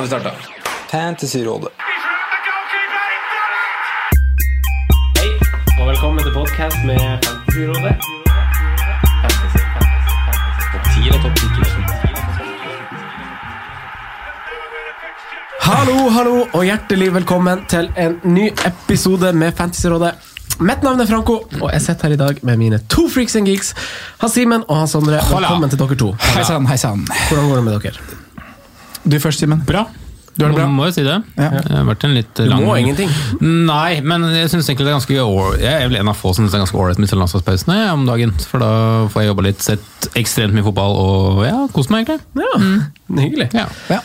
Har vi starte? Fantasyrådet. Hei, og velkommen til podcast med Fantasyrådet. Fantasy, fantasy, fantasy. Topp 10 og topp 10 Hallo, hallo, og hjertelig velkommen til en ny episode med Fantasyrådet. Mitt navn er Franco, og jeg sitter her i dag med mine to freaks and geeks. Han Simen og han Sondre. Velkommen til dere to. Hei sann, hei sann. Hvordan går det med dere? Du først, Simen. Bra. Du har det bra? Må jo si det. Ja. Det har vært en litt Du må ingenting. Nei, men jeg synes egentlig det er ganske år- Jeg er vel en av få som syns det er ganske ålreit med landslagspausene om dagen. For da får jeg jobba litt, sett ekstremt mye fotball og ja, kost meg egentlig. Ja, hyggelig. Ja. Ja.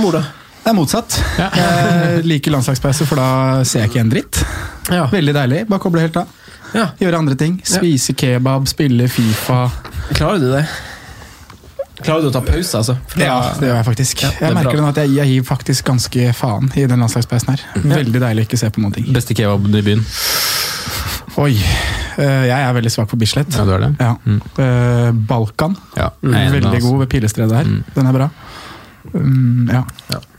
Mor, da? Det er motsatt. Ja. Jeg liker landslagspause, for da ser jeg ikke en dritt. Ja. Veldig deilig. Bare koble helt av. ja. Gjøre andre ting. Spise kebab, spille Fifa. Klarer du det? Klarer du å ta pause, altså? For Ja, det gjør jeg faktisk. Ja, jeg merker bra. nå at jeg, jeg gir faktisk ganske faen i den landslagspausen her. Veldig deilig å ikke se på noen ting. Beste kebaben i byen. Oi. eh, Jeg er veldig svak på Bislett. Ja, du er det? Ja. Mm. Balkan. Ja, er Veldig altså. god ved pilestredet her. Mm. Den er bra. Um, ja.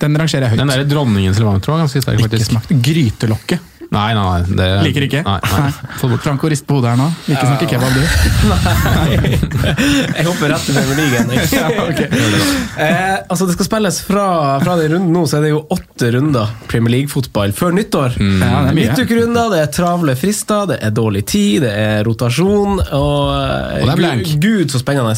Den rangerer jeg høyt. Den der dronningens levant tror jeg er ganske sterk, faktisk. Ikke smakt. Grytelokket. Nei, nei, nei. Det, Liker ikke? Nei, nei. Få det bort. Franco rister på hodet her nå. Ikke snakke kebab, du. nei. Jeg hopper rett til Premier League. Ja, ok. eh, altså Det skal spilles fra, fra den runden nå, så er det jo åtte runder Premier League-fotball før nyttår. Ja, det er mye. Midtukerunder, det er travle frister, det er dårlig tid, det er rotasjon. Og, eh, Og det er blank. Gud, Gud, så spennende.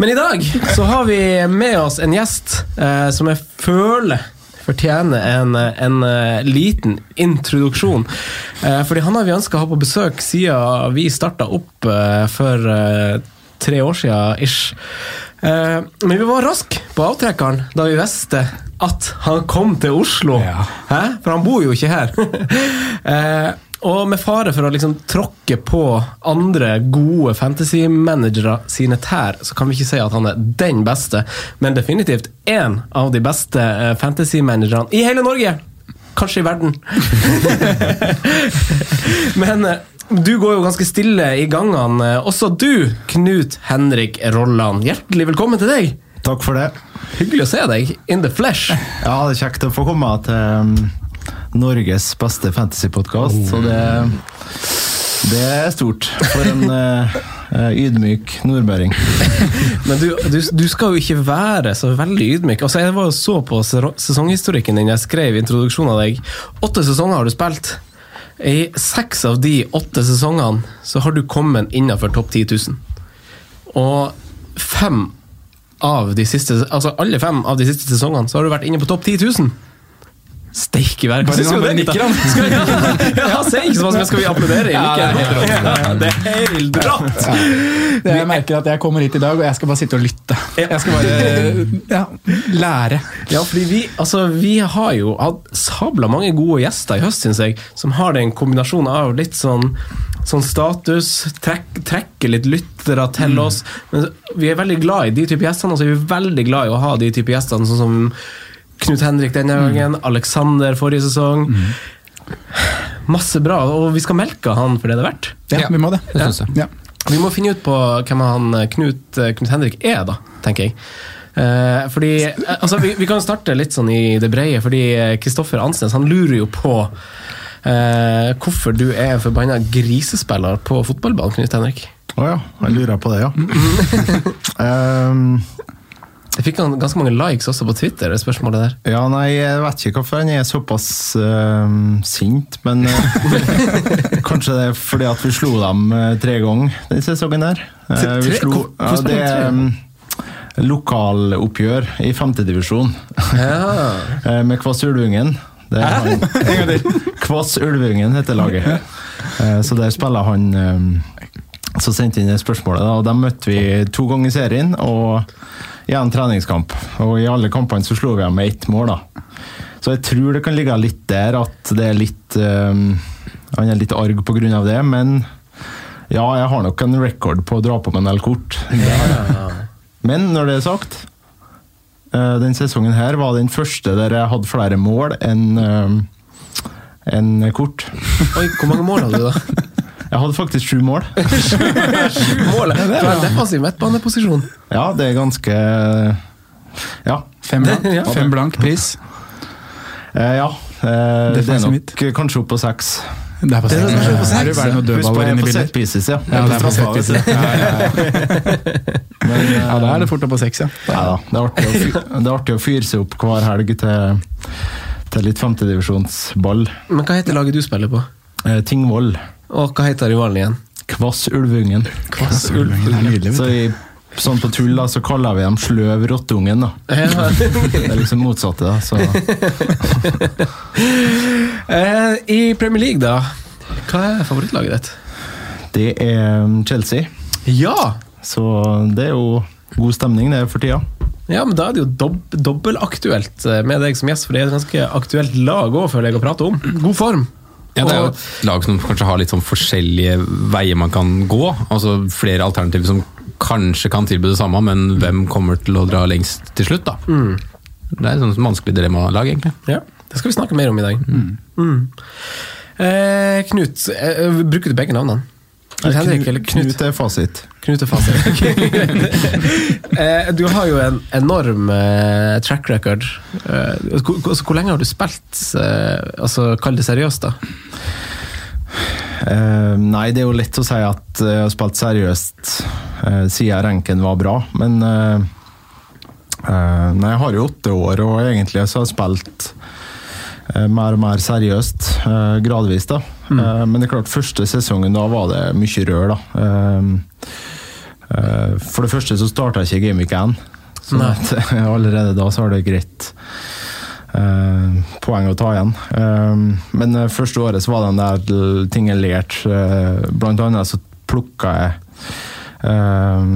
Men i dag så har vi med oss en gjest eh, som jeg føler fortjener en, en eh, liten introduksjon. Eh, fordi han har vi ønska å ha på besøk siden vi starta opp eh, for tre år siden ish. Men vi var raske på avtrekkeren da vi visste at han kom til Oslo. Ja. For han bor jo ikke her. og med fare for å liksom tråkke på andre gode fantasy-managere sine tær, så kan vi ikke si at han er den beste, men definitivt én av de beste eh, fantasy-managerne i hele Norge. Kanskje i verden. men eh, du går jo ganske stille i gangene. Også du, Knut Henrik Rolland. Hjertelig velkommen til deg. Takk for det. Hyggelig å se deg in the flesh. Ja, det er kjekt å få komme til um, Norges beste fantasypodkast. Så det, det er stort for en eh, ydmyk nordmøring. Men du, du, du skal jo ikke være så veldig ydmyk. Altså, jeg var jo så på sesonghistorikken din jeg skrev i introduksjonen av deg. Åtte sesonger har du spilt. I seks av de åtte sesongene så har du kommet innenfor topp 10 000. Og fem av de siste Altså alle fem av de siste sesongene så har du vært inne på topp 10 000. Steike verk. Skal, det. Skal vi- Ja, mye, skal vi applaudere? Ja, Det er helt rått! Det Jeg merker at jeg kommer hit i dag, og jeg skal bare sitte og lytte. Jeg skal bare ja, lære. Ja, fordi vi, altså, vi har jo hatt sabla mange gode gjester i høst, syns jeg, som har den kombinasjonen av litt sånn, sånn status, trekk, trekke litt lyttere til oss. Men vi er veldig glad i de type gjestene, og så er vi veldig glad i å ha de type gjestene, sånn som Knut Henrik denne gangen, Alexander forrige sesong. Masse bra, og vi skal melke han for det det er verdt. Ja, vi må det. Det synes jeg. Ja. Vi må finne ut på hvem han Knut, Knut Henrik er, da, tenker jeg. Eh, fordi, eh, altså, vi, vi kan starte litt sånn i det breie, fordi Kristoffer Ansnes han lurer jo på eh, hvorfor du er en forbanna grisespiller på fotballbanen, Knut Henrik. Å ja, jeg lurer på det, ja. um, Jeg fikk ganske mange likes også på Twitter, det spørsmålet der. Ja, nei, jeg vet ikke hvorfor han er såpass eh, sint, men eh, kanskje det er fordi at vi slo dem eh, tre ganger den sesongen der. Uh, vi slo, ja, det er um, lokaloppgjør i femtedivisjon Ja. eh, med Kvass Ulvungen. Er Kvass Ulvungen heter laget. Så der spiller han eh, Så sendte inn det spørsmålet, da, og dem møtte vi to ganger i serien. og i en treningskamp, og i alle kampene så slo vi dem med ett mål. da. Så jeg tror det kan ligge litt der, at det er litt um, Han er litt arg av det, men ja, jeg har nok en record på å dra på med en del kort. Men når det er sagt, uh, den sesongen her var den første der jeg hadde flere mål enn eh, en kort. Oi, hvor mange mål hadde du da? Jeg hadde faktisk sju mål. Målet fra er defensiv midtbaneposisjon. Ja, det er ganske Ja. Fem blank, Ja. fem blank pris. Eh, ja. Eh, det er nok nok kanskje opp på seks. Det er på Det er seks. Er det seks, bare noen Husk på dødballer jeg er inne i på bildet? set pieces, ja. Ja, det er på set pieces. Ja, ja, ja. Men, eh, ja, da er det fort opp på seks, ja. ja da. Det er artig å det er artig å fyre seg opp hver helg til, til litt femtedivisjonsball. Men hva heter laget du spiller på? Eh, Tingvoll. Og hva heter rivalen igjen? Kvassulvungen. Kvassulvungen er nydelig, Så i, sånn på tull da, så kaller vi dem Sløvrottungen, da. Ja. Det er liksom motsatte. da, så... Eh, I Premier League, da? Hva er favorittlaget ditt? Det er um, Chelsea. Ja! Så det er jo god stemning det er for tida. Ja, men Da er det jo dob dobbelaktuelt eh, med deg som gjest, for det er et ganske aktuelt lag òg, føler jeg, å prate om. God form. Ja, det er jo et lag som kanskje har litt sånn forskjellige veier man kan gå. Altså flere alternativer som kanskje kan tilby det samme, men hvem kommer til å dra lengst til slutt, da? Det er et sånt vanskelig dilemmalag, egentlig. Ja, Det skal vi snakke mer om i dag. Mm. Eh, Knut, eh, bruker du begge navnene? Knut Henrik eller Knut? Knut er fasit. Knut er fasit. eh, du har jo en enorm eh, track record. Eh, hvor, hvor- hvor lenge har du spilt? Altså, Kall det seriøst, da. Uh, nei, det er jo lett å si at jeg har spilt seriøst uh, siden ranken var bra, men uh, eh, Nei, jeg har jo åtte år, og egentlig så har jeg spilt mer og mer seriøst, eh, gradvis, da. Mm. men det er klart, første sesongen da var det mye rør, da. Eh, eh, for det første så starta ikke Gameweek 1, så allerede da så har det greit eh, poeng å ta igjen. Eh, men eh, første året så var det en del ting jeg lærte. Eh, blant annet så plukka jeg eh,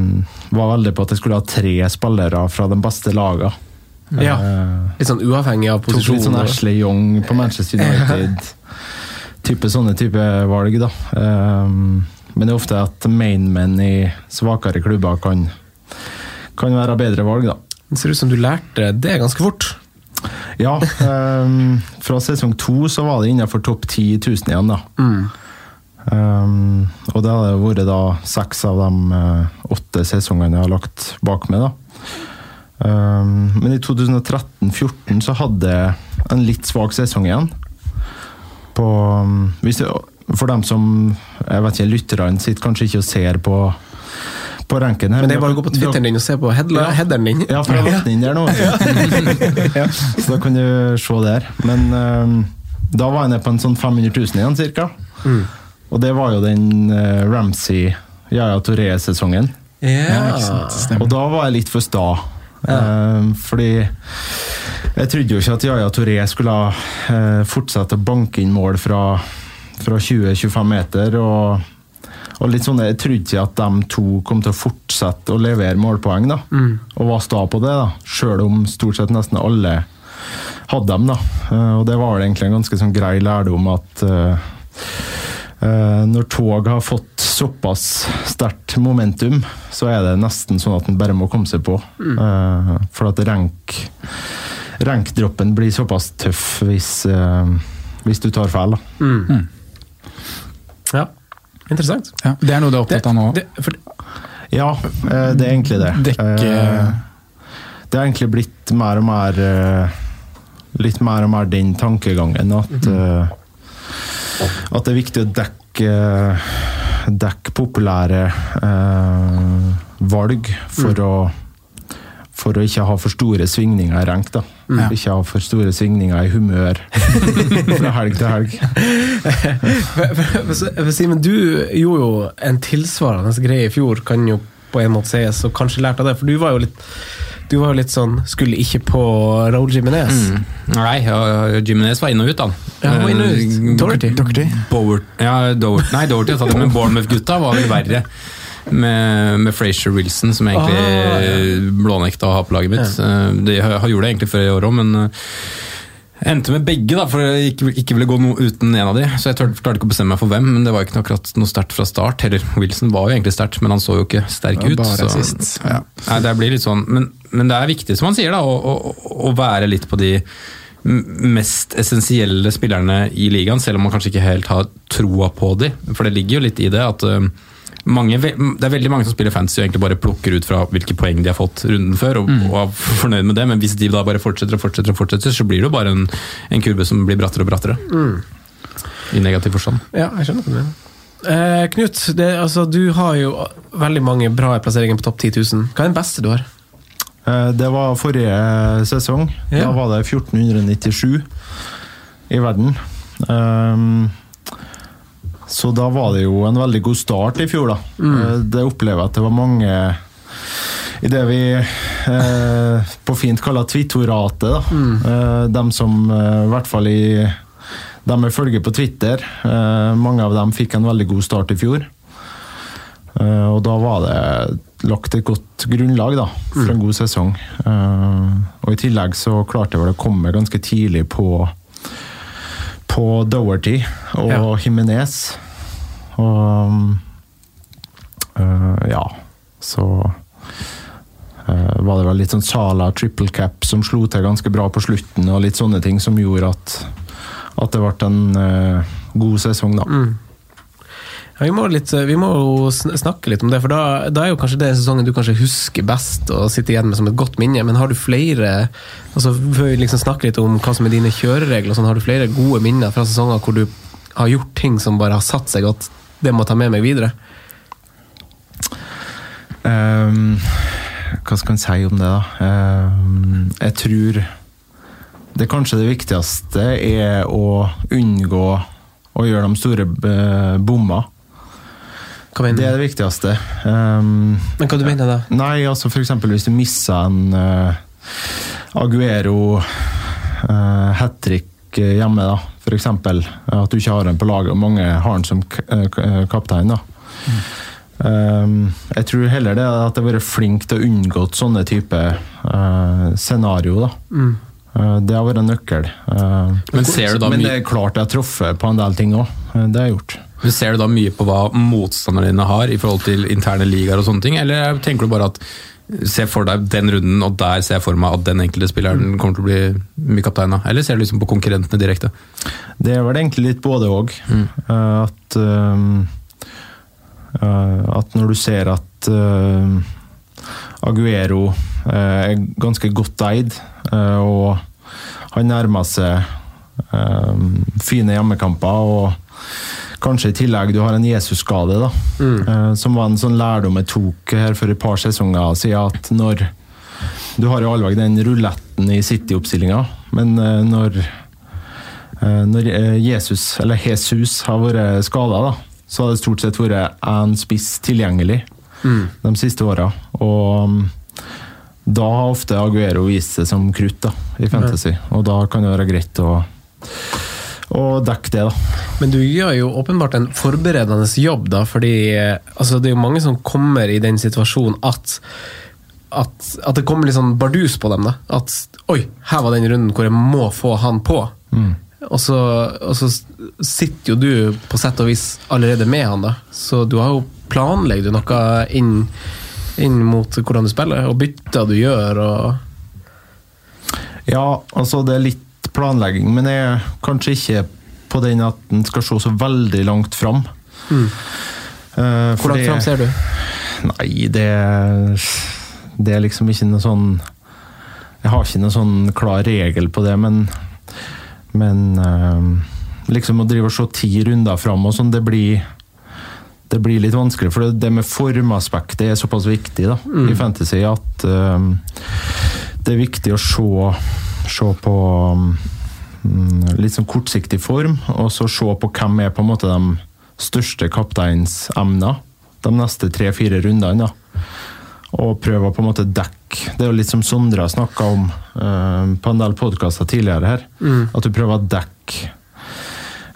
Var veldig på at jeg skulle ha tre spillere fra de beste lagene. Ja. Litt sånn uavhengig av Tok litt sånn Ashley Young på Manchester United. type Sånne type valg, da. Um, men det er ofte at mainmen i svakere klubber kan, kan være bedre valg, da. Det ser ut som du lærte det ganske fort. Ja, um, fra sesong to så var det innenfor topp 10 000 igjen, da. Um, og det har vært da seks av de eh, åtte sesongene jeg har lagt bak meg, da. Um, men i 2013-14 så hadde jeg en litt svak sesong igjen. På, um, hvis det, for dem som jeg vet ikke, lytterne sitter kanskje ikke og ser på, på ranken her. Men det er bare å gå på Twitteren din og se på Ja. headeren din. Ja, for jeg har lagt den inn der nå. Så da kan du se der. Men um, da var jeg nede på en sånn 500 000 igjen, cirka. Og det var jo den uh, Ramsey Yaya Touré-sesongen. Ja, Og da var jeg litt for sta. Um, fordi jeg trodde jo ikke at Yaya Touré skulle uh, fortsette å banke inn mål fra, fra 20-25 meter. Og, og litt sånn, Jeg trodde ikke at de to kom til å fortsette å levere målpoeng. da, Og var sta på det, da, sjøl om stort sett nesten alle hadde dem. da. Uh, og det var egentlig en ganske sånn grei lærdom at uh, Eh, når tog har fått såpass sterkt momentum, så er det nesten sånn at en bare må komme seg på. Eh, for at rank rankdroppen blir såpass tøff hvis, eh, hvis du tar feil. Da. ja. Interessant. Ja, det er noe du er opptatt av nå? Det, for, Ja, eh, det er egentlig det. Dekke- Eh, det er egentlig blitt mer og mer eh, Litt mer og mer den tankegangen at eh, At det er viktig å dekke Dekke populære eh, valg for å for å ikke ha for store svingninger i rank. da. Mm. Ikke ha for store svingninger i humør fra helg til helg. Simen, du gjorde jo en tilsvarende greie i fjor, kan jo på en måte sies, og kanskje lærte av det. For du var jo litt du var jo litt sånn Skulle ikke på Raúl Jiminez. Mm. Nei, og Jimenez var inn og ut, da. Ja, han var inn og ut. Eh, Doherty. Doherty. Bowert, ja, Doherty. Nei, Doherty har tatt det, men Bournemouth-gutta var vel verre. Med, med Frazier Wilson, som egentlig Ah. blånekta å ha på laget mitt. Ja. De har har gjort det egentlig før i år òg, men eh, endte med begge, da, for jeg ikke, ikke ville gå noe uten en av de. Så jeg klarte ikke å bestemme meg for hvem, men det var ikke akkurat noe sterkt fra start. Heller Wilson var jo egentlig sterkt, men han så jo ikke sterk ut. bare så, sist. Ja. Nei, det blir litt sånn, men, men det er viktig, som han sier, da, å, å, å være litt på de mest essensielle spillerne i ligaen, selv om man kanskje ikke helt har troa på de. For det ligger jo litt i det at mange, det er veldig mange som spiller fantasy og egentlig bare plukker ut fra hvilke poeng de har fått runden før, og, og er fornøyd med det, men hvis de da bare fortsetter og fortsetter, og fortsetter, så blir det jo bare en, en kurve som blir brattere og brattere. I negativ forstand. Ja, jeg skjønner det. Eh, Knut, det, altså, du har jo veldig mange bra plasseringer på topp 10 000. Hva er den beste du har? Eh, Det var forrige sesong. Ja. Da var det 1497 i verden. Ehm, så da var det jo en veldig god start i fjor, da. Mm. Det opplever jeg at det var mange i det vi eh, på fint kaller twittoratet, da. Eh, dem som eh, i hvert fall i De med følge på Twitter, eh, mange av dem fikk en veldig god start i fjor. Eh, og da var det lagt et godt grunnlag da, for en god sesong. Eh, og i tillegg så klarte jeg vel å komme ganske tidlig på på Doherty og Ja. Jimenez. Og øh, ja, så øh, var det vel litt sånn Sala triple cap som slo til ganske bra på slutten, og litt sånne ting som gjorde at, at det ble en øh, god sesong, da. Ja, vi, må litt, vi må jo snakke litt om det, for da, da er jo kanskje det sesongen du kanskje husker best og sitter igjen med som et godt minne. Men har du flere altså Før vi liksom snakker litt om hva som er dine kjøreregler, sånn, har du flere gode minner fra sesonger hvor du har gjort ting som bare har satt seg, godt? det må jeg ta med meg videre? Um, hva skal en si om det, da? Um, jeg tror det kanskje det viktigste er å unngå å gjøre de store eh, mener Det er det viktigste. Um, Men hva du mener da? Nei, altså eksempel hvis du misser en uh, Aguero uh, hat trick hjemme, da. For eksempel at du ikke har en på laget, og mange har han som eh, eh, kaptein. da. Um, jeg tror heller det at jeg har vært flink til å unngå sånne type uh, scenario. da. Uh, det har vært en nøkkel. Uh, Men ser du da men det er klart jeg har truffet på en del ting òg. det har jeg gjort. Men Ser du da mye på hva motstanderne dine har i forhold til interne ligaer og sånne ting, eller tenker du bare at Se for deg den runden, og der ser jeg for meg at den enkelte spilleren kommer til å bli mye kaptein av? Eller ser du liksom på konkurrentene direkte? Det er vel egentlig litt både òg. At um, uh, At når du ser at Aguero uh, er ganske godt eid, uh, og han nærmer seg um, fine hjemmekamper, og kanskje i tillegg du har en Jesus-skade, da. Mm. som var en sånn lærdom jeg tok her for et par sesonger siden, at når Du har jo allveg den ruletten i City-oppstillinga, men når Eh, Når eh, Jesus, eller Jesus, har vært skada, så har det stort sett vært én spiss tilgjengelig de siste åra. Og mm, da har ofte Aguero vist seg som krutt da, i Fantasy, og da kan det være greit å, å dekke det, da. Men du gjør jo åpenbart en forberedende jobb, da, fordi altså, det er jo mange som kommer i den situasjonen at at, at det kommer litt sånn bardus på dem. da At oi, her var den runden hvor jeg må få han på. Og, så, og så sitter jo du på sett og vis allerede med han, da. Så du har jo planlegger du noe inn, inn mot hvordan du spiller, og bytter du gjør, Ja, altså det er litt planlegging, men jeg er kanskje ikke på den at en skal se så veldig langt fram. Eh, Hvor langt fram ser du? Nei, det Det er liksom ikke noe sånn Jeg har ikke noe sånn klar regel på det, men Men uh, liksom å drive og se ti runder fram og sånn, det blir det blir litt vanskelig, for det med formaspektet er såpass viktig da, i Fantasy at um, det er viktig å se, se på um, litt sånn kortsiktig form, og så se på hvem er på en måte de største kapteinsemnene de neste tre-fire rundene. da. Og prøve å på en måte dekke Det er jo litt som Sondre har snakka om eh, på en del podkaster tidligere her. At du prøver å dekke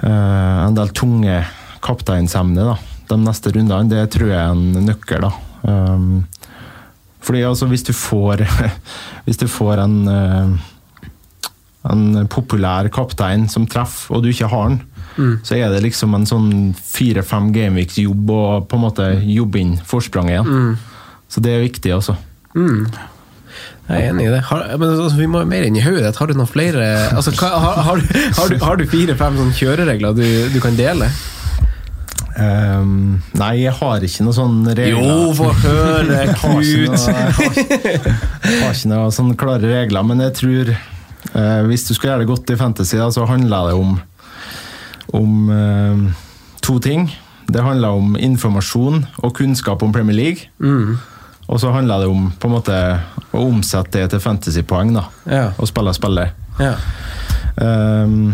uh, en del tunge kapteinsemner da, de neste rundene. Det tror jeg er en nøkkel. da. Um, fordi altså, hvis du får Hvis du får en eh, en populær kaptein som treffer, og du ikke har den, så er det liksom en sånn fire-fem gameweeks jobb å på en måte jobbe inn forspranget igjen. Så det er viktig, altså. Jeg er enig i det. Har, men altså, vi må mer inn i hodet ditt. Har du noen flere altså, hva, har, har, har, du, du fire-fem sånne kjøreregler du, du kan dele? Ehm, nei, jeg har ikke noe sånn regler. Jo, få høre, Jeg har ikke Knut! noe, jeg har, ikke- ikke noe sånne klare regler, men jeg tror uh, Hvis du skal gjøre det godt i Fantasy, da, så handler det om, om uh, to ting. Det handler om informasjon og kunnskap om Premier League. Mm. Og så handler det om på en måte å omsette det til fantasypoeng. da, Ja. Og spille spillet. Ja. Um,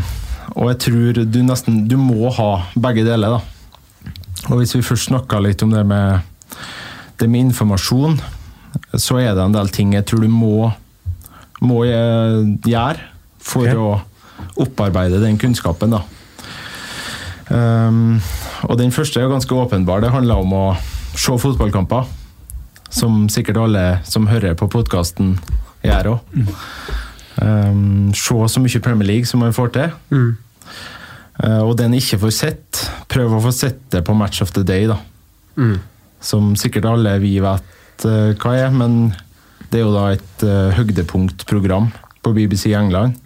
og jeg tror du nesten Du må ha begge deler, da. Og hvis vi først snakka litt om det med, det med informasjon, så er det en del ting jeg tror du må, må eh, gjøre for okay. å opparbeide den kunnskapen. da. Um, og den første er ganske åpenbar. Det handler om å se fotballkamper. Som sikkert alle som hører på podkasten, gjør òg. Um, se så mye Premier League som man får til. Eh, og den ikke får sett, prøv å få sett det på Match of the Day, da. Som sikkert alle vi vet uh, hva er, men det er jo da et uh, høydepunktprogram på BBC England.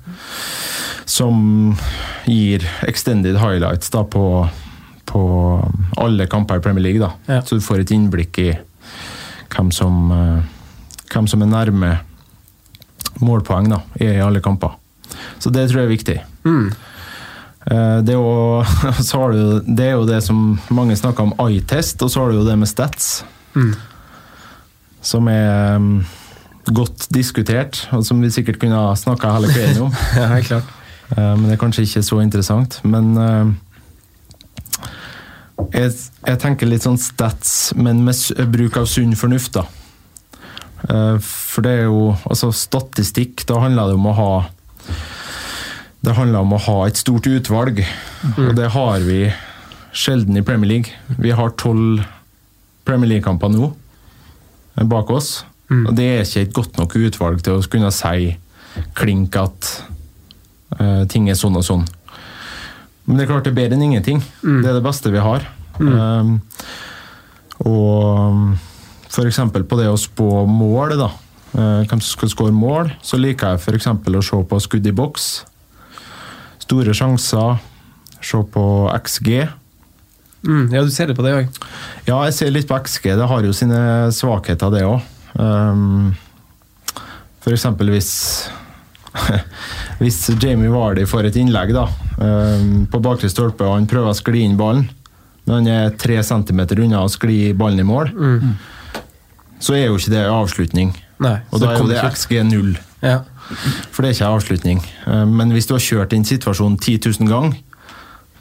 Som gir extended highlights da på, på alle kamper i Premier League. da. Ja. Så du får et innblikk i hvem som, uh, hvem som er nærme målpoeng da, i alle kamper. Så det tror jeg er viktig. Eh, Det er, jo, så har du, det er jo det som mange snakker om eye-test, og så har du jo det med stats. Som er um, godt diskutert, og som vi sikkert kunne ha snakka hele kvelden om. ja, helt klart. Uh, Men det er kanskje ikke så interessant. Men uh, jeg, jeg tenker litt sånn stats, men med bruk av sunn fornuft, da. Uh, For det er jo Altså, statistikk, da handler det om å ha Det handler om å ha et stort utvalg, og det har vi sjelden i Premier League. Vi har tolv Premier League-kamper nå eh, bak oss, og det er ikke et godt nok utvalg til å kunne si klink at uh, ting er sånn og sånn. Men det er klart det er bedre enn ingenting. Det er det beste vi har. Um, og for eksempel på det å spå mål, da. Uh, hvem som skal skåre mål, så liker jeg f.eks. å se på skudd i boks. Store sjanser. Se på XG. Mm, ja, du ser det på det òg. Ja, jeg ser litt på XG. Det har jo sine svakheter, det òg. Um, for eksempel hvis Hvis Jamie Vardy får et innlegg da, um, på bakre stolpe og han prøver å skli inn ballen, men han er tre centimeter unna å skli ballen i mål, så er jo ikke det avslutning. Nei, Og da er jo det XG null. Ja. For det er ikke avslutning. Eh, Men hvis du har kjørt inn situasjonen 10 000 ganger,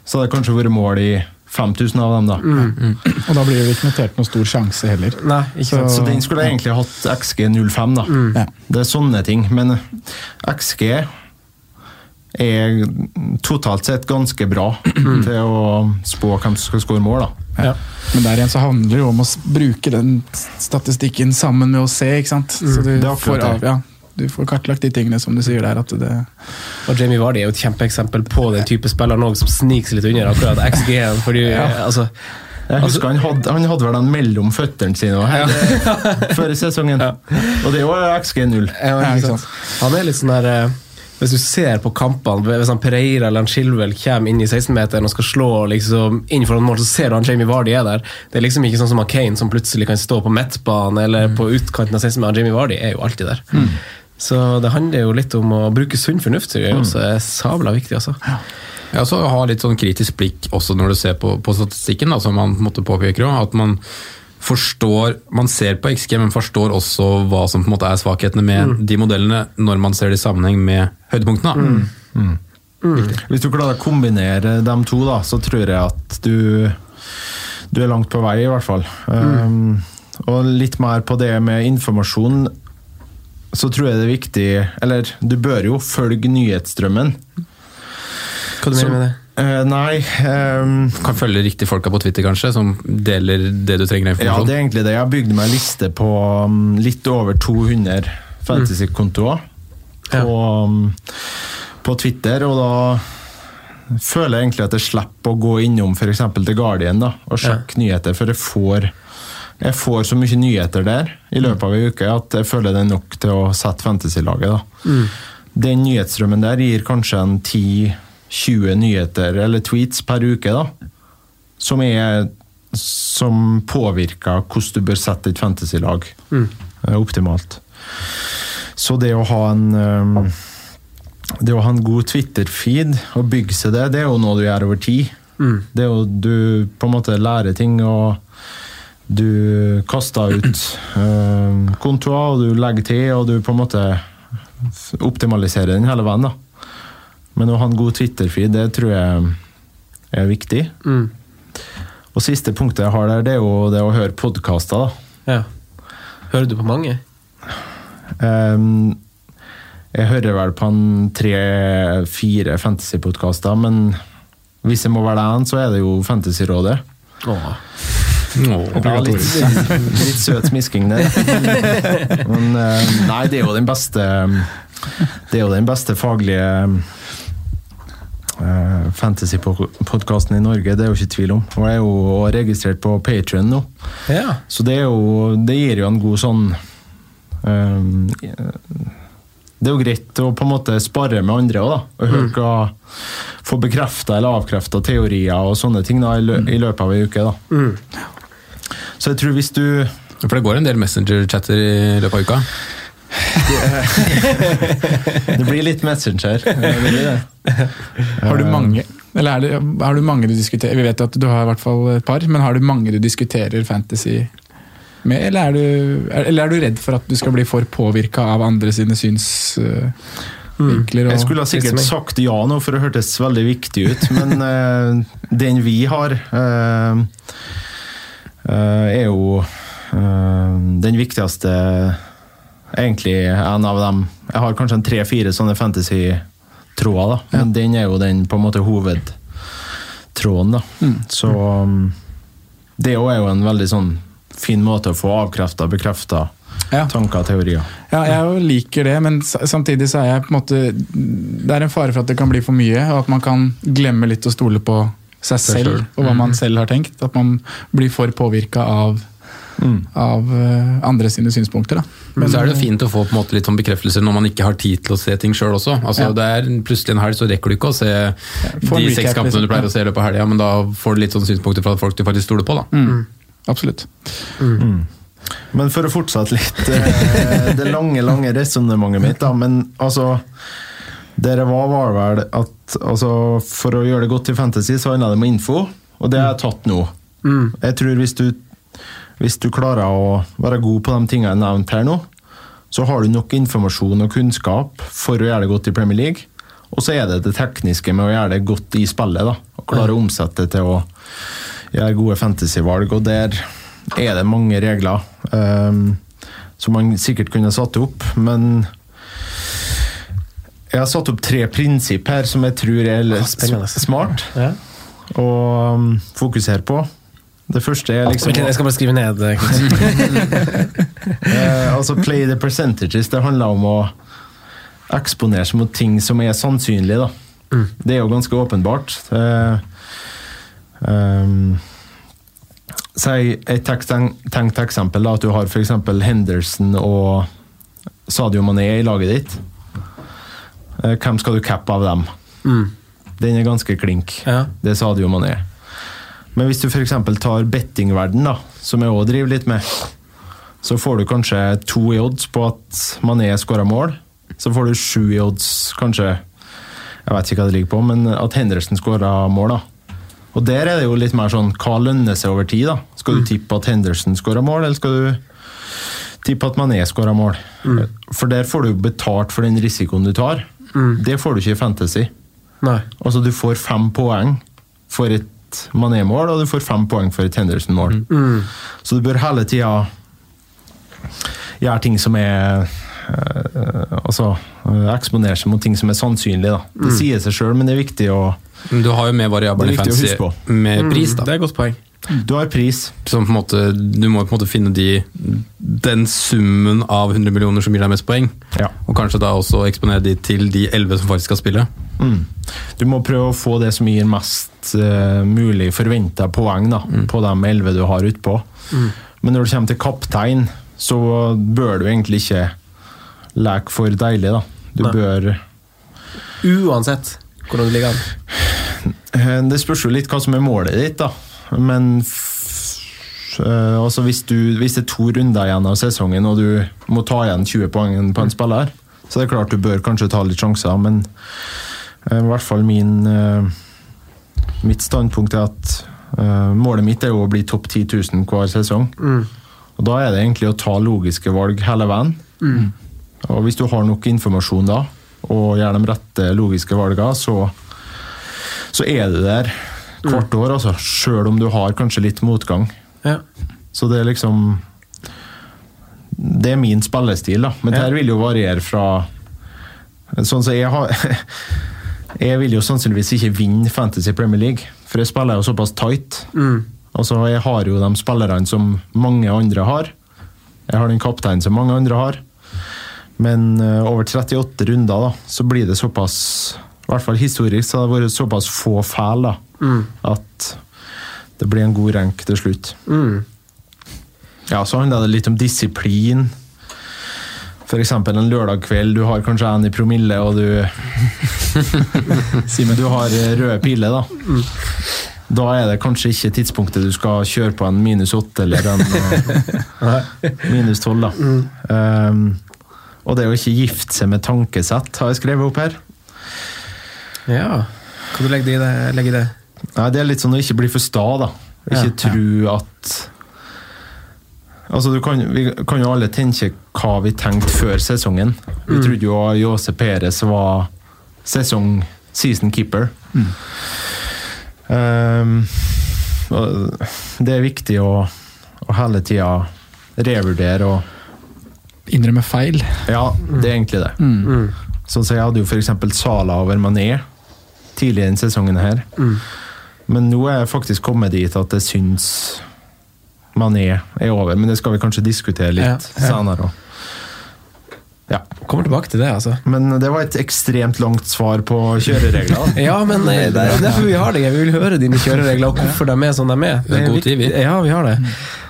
så hadde det kanskje vært mål i 5000 av dem, da. Og da blir det ikke notert noen stor sjanse heller. Nei, ikke sant. Så den skulle egentlig hatt XG 05, da. Mm. Det er sånne ting. Men XG er totalt sett ganske bra til å spå hvem som skal skåre mål, da. Ja. Men der igjen så handler det jo om å bruke den statistikken sammen med å se, ikke sant. Så du, det er får, av, ja, du får kartlagt de tingene som du sier der. At det, Og Jamie Vardy er jo et kjempeeksempel på den type spiller nå som sniker seg litt under akkurat XG-en. fordi altså, Jeg husker han, hadde, han hadde vel den mellom føttene sine ja. før sesongen. Og det er jo XG 0. Ja, Ja, ikke ikke sant. Han er litt sånn der eh, Hvis du ser på kampene, hvis han Pereira eller han Chilwell kommer inn i 16-meteren og skal slå liksom inn foran mål, så ser du han Jamie Vardy er der. Det er liksom ikke sånn som han Kane som plutselig kan stå på midtbanen eller på utkanten av 16-meteren. Jamie Vardy er jo alltid der. Så det handler jo litt om å bruke sunn fornuft, tror jeg også er sabla viktig. altså. Ja, så ha litt sånn kritisk blikk også når du ser på, på statistikken, da, som man på en måte påpeker også, At man forstår Man ser på XG, men forstår også hva som på en måte er svakhetene med de modellene, når man ser det i sammenheng med høydepunktene. da. Hvis du klarer å kombinere dem to, da, så tror jeg at du, du er langt på vei, i hvert fall. Um, og litt mer på det med informasjon, så tror jeg det er viktig Eller du bør jo følge nyhetsstrømmen. Hva du mener med det? Uh, nei um, Kan følge riktige folka på Twitter, kanskje, som deler det du trenger informasjon? Ja, det er egentlig det. Jeg har bygd meg en liste på um, litt over 200 fantasy-kontoer på, um, på Twitter, og da føler jeg egentlig at jeg slipper å gå innom f.eks. The Guardian da, og sjekke nyheter, for jeg får, jeg får så mye nyheter der i løpet av ei uke at jeg føler det er nok til å sette fantasy-laget. Mm. Den nyhetsstrømmen der gir kanskje en 10-20 nyheter eller tweets per uke, da. Som, er, som påvirker hvordan du bør sette et fantasy-lag mm. optimalt. Så det å ha en um, det å ha en god Twitter-feed og bygge seg det, det er jo noe du gjør over tid. Det er jo du på en måte lærer ting, og du kaster ut eh, kontoer, og du legger til, og du på en måte optimaliserer den hele veien. da. Men å ha en god Twitter-feed, det tror jeg er viktig. Og siste punktet jeg har der, det er jo det å høre podkaster. Ja. Hører du på mange? Um, jeg hører vel på en tre-fire fantasypodkaster, men hvis jeg må velge én, så er det jo Fantasyrådet. Åh. Ja, litt, litt søt smisking der. Men eh, nei, det er jo den beste Det er jo den beste faglige uh, fantasypodkasten i Norge, det er jo ikke tvil om. Og jeg er jo registrert på Patrion nå. Ja. Så det, jo, det gir jo en god sånn ehm, Det er jo greit å på en måte spare med andre òg, da. Og høre hva Få bekrefta eller avkrefta teorier og sånne ting da, i, lø i løpet av ei uke. da. Så jeg tror hvis du For det går en del Messenger-chatter i løpet av uka. Det blir litt Messenger. Det blir det. Har du mange eller er det, har du mange du diskuterer Vi vet at du har i hvert fall et par, men har du mange du diskuterer fantasy med? Eller er du, eller er du redd for at du skal bli for påvirka av andre sine synsvinkler? Jeg skulle ha sikkert sagt ja nå, for det hørtes veldig viktig ut, men uh, den vi har, eh, eh, er jo eh, den viktigste Egentlig en av dem Jeg har kanskje en tre-fire sånne fantasy-tråder, da. Men den er jo den på en måte hovedtråden, da. Så um, det òg er jo en veldig sånn fin måte å få avkrefta, bekrefta Ja. tanker og teorier. Ja, jeg jo liker det, men samtidig så er jeg på en måte Det er en fare for at det kan bli for mye, og at man kan glemme litt å stole på seg selv selv. og hva man selv har tenkt. At man blir for påvirka av, av eh, andre sine synspunkter. Da. Men så er det jo fint å få på en måte litt sånn bekreftelser når man ikke har tid til å se ting sjøl også. Altså, Ja. det er Plutselig en helg så rekker du ikke å se ja, de seks kampene liksom. du pleier å se i løpet av helga, men da får du litt sånn synspunkter fra folk du faktisk stoler på. da. Mm. Absolutt. Men for å fortsette litt eh, det lange, lange resonnementet mitt, da. Men altså Dere var, var vel at altså, for å gjøre det godt i Fantasy, så handla det om info, og det har jeg tatt nå. Jeg tror hvis du, hvis du klarer å være god på de tingene jeg nevnte her nå, så har du nok informasjon og kunnskap for å gjøre det godt i Premier League. Og så er det det tekniske med å gjøre det godt i spillet. da, og Klare å omsette det til å gjøre gode fantasyvalg. Og der er det mange regler um, som man sikkert kunne satt opp, men jeg har satt opp tre prinsipp her som jeg tror er litt smart Ja. å um, fokusere på. Det første er liksom jeg skal bare skrive ned. eh, Eh, altså play the percentages. Det handler om å eksponere seg mot ting som er sannsynlig. Da. Det er jo ganske åpenbart. Eh, ehm, Si et tenkt eksempel, da, at du har f.eks. Henderson og Sadio Mané i laget ditt. Eh, hvem skal du cappe av dem? Den er ganske klink. Ja. Det er Sadio Mané. Men hvis du f.eks. tar bettingverden, da, som jeg òg driver litt med, så får du kanskje to i odds på at Mané skårer mål. Så får du sju i odds, kanskje, Jeg vet ikke hva det ligger på, men at Henderson skårer mål, da. Og der er det jo litt mer sånn hva lønner seg over tid, da? Skal du tippe at Henderson skårer mål, eller skal du tippe at Mané skårer mål? For der får du betalt for den risikoen du tar. Det får du ikke i Fantasy. Nei. Altså, du får fem poeng for et Mané-mål, og du får fem poeng for et Henderson-mål. Så du bør hele tida gjøre ting som er øh, Altså eh, eksponere seg mot ting som er sannsynlig, da. Det sier seg sjøl, men det er viktig å Du har jo med variabelen huske med pris, da. Det er et godt poeng. Du har pris. Som på en måte, du må på en måte finne de, den summen av 100 millioner som gir deg mest poeng. Ja. Og kanskje da også eksponere de til de 11 som faktisk skal spille. Mm. Du må prøve å få det som gir mest uh, mulig forventa poeng da, på de elleve du har utpå. Men når det kommer til kaptein, så bør du egentlig ikke leke for deilig, da. Du Nei. bør Uansett hvordan du ligger an. Eh, Det spørs jo litt hva som er målet ditt, da. Men eh, altså hvis, du, hvis det er to runder igjen av sesongen, og du må ta igjen 20 poeng på en spiller, så det er klart du bør kanskje ta litt sjanser, men eh, i hvert fall min eh, Mitt standpunkt er at målet mitt er jo å bli topp 10 000 hver sesong. Og da er det egentlig å ta logiske valg hele veien. Og hvis du har nok informasjon da, og gjør de rette logiske valgene, så så er du der hvert år, altså. Sjøl om du har kanskje litt motgang. Ja. Så det er liksom Det er min spillestil, da. Men det Ja. her vil jo variere fra Sånn som jeg har Jeg vil jo sannsynligvis ikke vinne Fantasy Premier League, for jeg spiller jo såpass tight. Altså, jeg har jo de spillerne som mange andre har. Jeg har den kapteinen som mange andre har. Men eh, over 38 runder, da, så blir det såpass I hvert fall historisk så har det vært såpass få feil da, at det blir en god rank til slutt. Ja, så handler det litt om disiplin. For eksempel en lørdag kveld, du har kanskje en i promille, og du Du har røde piler, da. Da er det kanskje ikke tidspunktet du skal kjøre på en minus åtte eller en eh, minus tolv, da. Um, og det å ikke gifte seg med tankesett, har jeg skrevet opp her. ja. Hva du legge i det? Legge i det? Nei, Det er litt sånn å ikke bli for sta, da. Ikke Ja. tro at Altså, du kan, Vi kan jo alle tenke hva vi tenkte før sesongen. Vi Mm. trodde jo Jose Perez var sesong season keeper. Um, det er viktig å, å hele tida revurdere og Innrømme feil. Ja, det er egentlig det. Sånn som jeg hadde jo f.eks. Sala over Mané tidligere i denne sesongen her. Men nå er jeg faktisk kommet dit at jeg syns Mané er over. Men det skal vi kanskje diskutere litt Ja, ja. senere òg. Ja. Kommer tilbake til det, altså. Men det var et ekstremt langt svar på kjøreregler. Ja, men eh, det er derfor vi har det. Vi vil høre dine kjøreregler og hvorfor de er som de er. Det er god tid, vi. Ja, vi har det.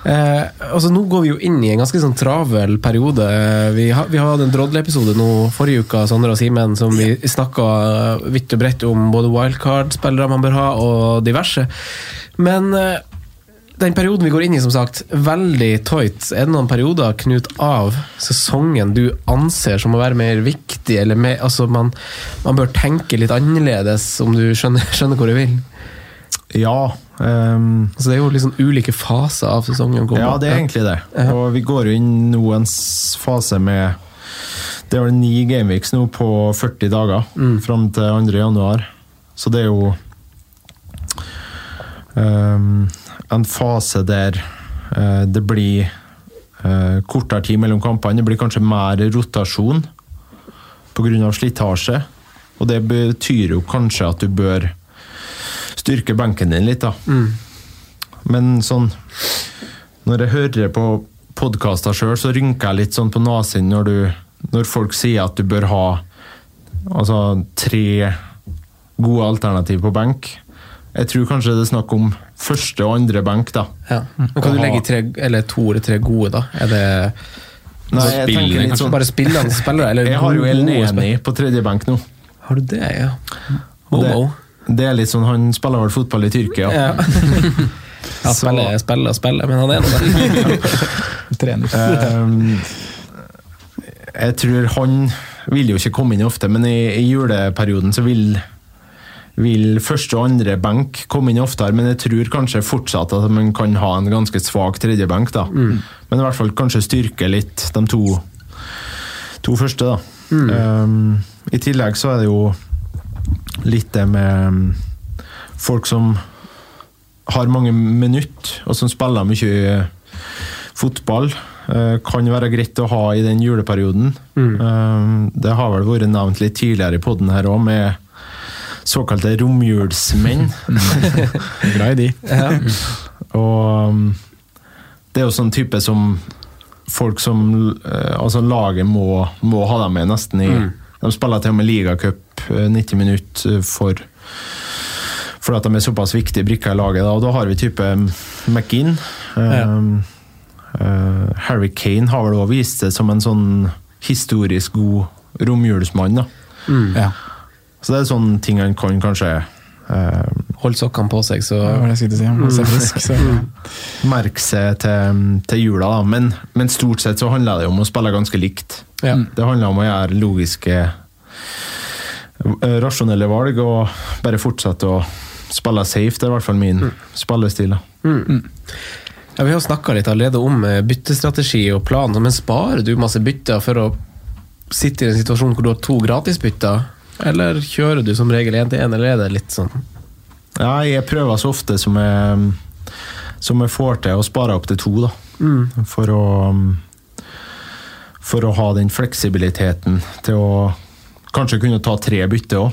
Eh, altså, nå går vi jo inn i en ganske sånn travel periode. Vi, har, vi hadde en Drodle-episode nå forrige uke, Sondre og Simen, som vi snakka vidt og bredt om både wildcard-spillere man bør ha, og diverse. Men eh, den perioden vi går inn i, som sagt, veldig tight. Er det noen perioder, Knut, av sesongen du anser som å være mer viktig, eller mer, altså man, man bør tenke litt annerledes, om du skjønner, skjønner hvor jeg vil? Ja. Um, så det er jo liksom ulike faser av sesongen. ja, det er egentlig det. Og vi går jo inn noens fase med Det er vel ni gameweeks nå på 40 dager, fram til 2. januar. Så det er jo ehm, en fase der eh, det blir eh, kortere tid mellom kampene. Det blir kanskje mer rotasjon pga. slitasje. Og det betyr jo kanskje at du bør styrke benken din litt, da. Men sånn Når jeg hører på podkaster sjøl, så rynker jeg litt sånn på nesen når, du- når folk sier at du bør ha altså, tre gode alternativ på benk. Jeg tror kanskje det er snakk om første og andre benk, da. Ja. Men kan du legge tre, eller to eller tre gode, da? Er det Nei, jeg spillende, tenker litt sånn bare spillende spillere? Eller Jeg har jo Elneni på tredje benk nå. Har du det, ja? Og Det, det er litt sånn, Han spiller vel fotball i Tyrkia. Ja. ja, spiller, spiller spiller, men han er nå det. Trener. Um, jeg tror han vil jo ikke komme inn ofte, men i, i juleperioden så vil vil første og andre benk komme inn oftere, men jeg tror kanskje fortsatt at man kan ha en ganske svak tredje benk. da. Men i hvert fall kanskje styrke litt de to, to første. da. Um, I tillegg så er det jo litt det med um, folk som har mange minutter, og som spiller mye fotball. eh, kan være greit å ha i den juleperioden. Um, det har vel vært nevnt litt tidligere i poden her òg, med såkalte romjulsmenn. Glad i de. Og um, det er jo sånn type som folk som eh, Altså laget må, må ha dem med nesten i De spiller til og med ligacup eh, 90 minutter eh, for fordi at de er såpass viktige brikker i laget. Da. Og da har vi type McGinn. Um, Uh, Harry Kane har vel òg vist seg som en sånn historisk god romjulsmann. Da. Ja. Så det er sånne ting han kan kanskje uh, Hold sokkene på seg, så ja, det jeg si. Frisk, så. merke seg til, til jula, da. Men, men stort sett så handler det om å spille ganske likt. Ja. Det handler om å gjøre logiske, eh, rasjonelle valg og bare fortsette å spille safe. Det er i hvert fall min spillestil. da. Ja, Vi har snakka litt allerede om eh, byttestrategi og plan, men sparer du masse bytter for å sitte i en situasjon hvor du har to gratisbytter? Eller kjører du som regel én til én, eller er det litt sånn Ja, jeg prøver så ofte som jeg, som jeg får til å spare opp til to, da. For å For å ha den fleksibiliteten til å kanskje kunne ta tre bytter òg.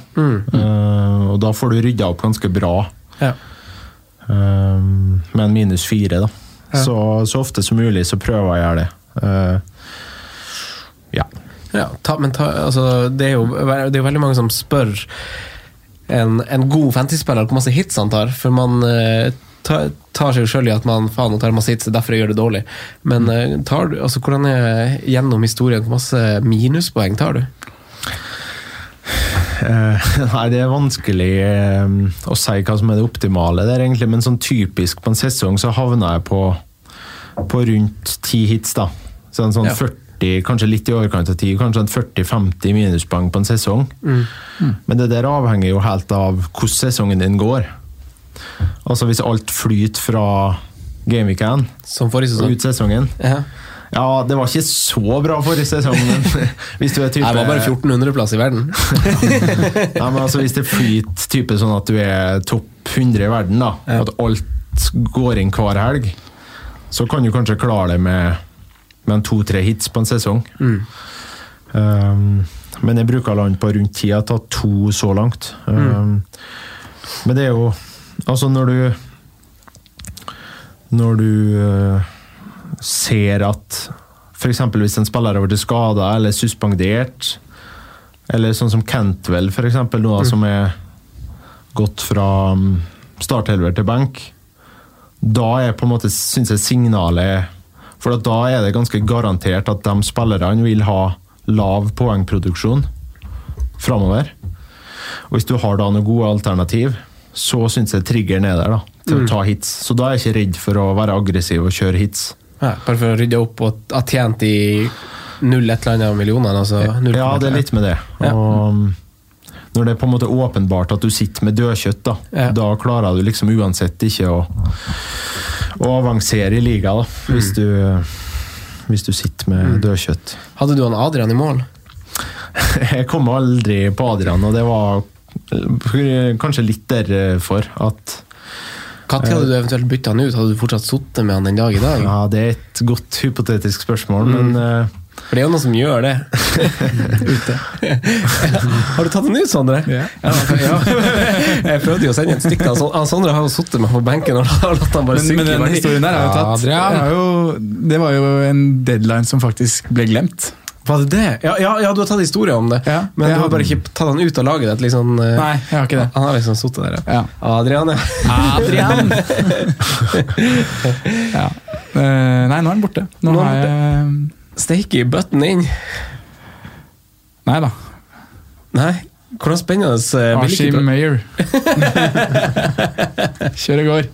og da får du rydda opp ganske bra. Ja. Uh, med en minus fire, da. Så, så ofte som mulig så prøver jeg å gjøre det. Uh, ja. Ja, ta, men ta, altså, det, er jo, det er jo veldig mange som spør en, en god fantasy-spiller hvor masse hits han tar, for man eh, tar, tar seg jo sjøl i at man faen, tar masse hits, derfor jeg gjør det dårlig. Men eh, tar du, altså, hvordan er gjennom historien, hvor masse minuspoeng tar du? Uh, nei, det er vanskelig uh, å si hva som er det optimale der, egentlig. Men sånn typisk på en sesong så havner jeg på, på rundt ti hits, da. Så en sånn Ja. 40, kanskje litt i overkant av 10, kanskje 40-50 minuspoeng på en sesong. Men det der avhenger jo helt av hvordan sesongen din går. Altså hvis alt flyter fra gameweekend Som forrige sesong? ut sesongen Ja. Ja, det var ikke så bra forrige sesong, men hvis du er type Jeg var bare 1400-plass i verden. Nei, men altså Hvis det flyter type sånn at du er topp 100 i verden, da, at alt går inn hver helg, så kan du kanskje klare det med, med to-tre hits på en sesong. Um, men jeg bruker land på rundt ti. Jeg har tatt to så langt. Um, Men det er jo Altså, når du Når du uh, ser at f.eks. hvis en spiller har blitt skada eller suspendert, eller sånn som Cantwell, eksempel, nå, da, som er gått fra starthelver til benk, da er på en måte, synes jeg signalet For da er det ganske garantert at de spillerne vil ha lav poengproduksjon framover. Og hvis du har da noen gode alternativ, så syns jeg triggeren er der da, til å ta hits. Så da er jeg ikke redd for å være aggressiv og kjøre hits. Ja, bare for å rydde opp og ha tjent i null et eller annet millioner. Altså, Ja, det er litt med det. Og um, når det er på en måte åpenbart at du sitter med dødkjøtt, da, Ja. da klarer du liksom uansett ikke å, å avansere i liga, da, hvis, du, hvis du sitter med dødkjøtt. Hadde du han Adrian i mål? Jeg kom aldri på Adrian, og det var eh, kanskje litt derfor at Når hadde du eventuelt bytta han ut? Hadde du fortsatt sittet med han den dag i dag? Ja, det er et godt hypotetisk spørsmål, men eh, For det er jo noen som gjør det. Ute. har du tatt den ut, Sondre? Ja. ja. Jeg prøvde jo å sende et. Han han Sondre har jo sittet meg på benken og latt han bare synke. men men den historien der har jo tatt. Ja, det, jo, det var jo en deadline som faktisk ble glemt. Var det det? Ja, ja, ja, du har tatt historie om det. Ja, men du har bare ikke tatt han ut av laget ditt? Liksom, eh, Nei, jeg har ikke det. Han har liksom sittet der, Ja. Adrian, ja. Adrian! ja. Eh, nei, nå er den borte. Nå, Nå er har den jeg Steike bøtten inn. Nei da. Nei, hvordan spennende eh, Ashim hvilket- Meyer. Kjør i går.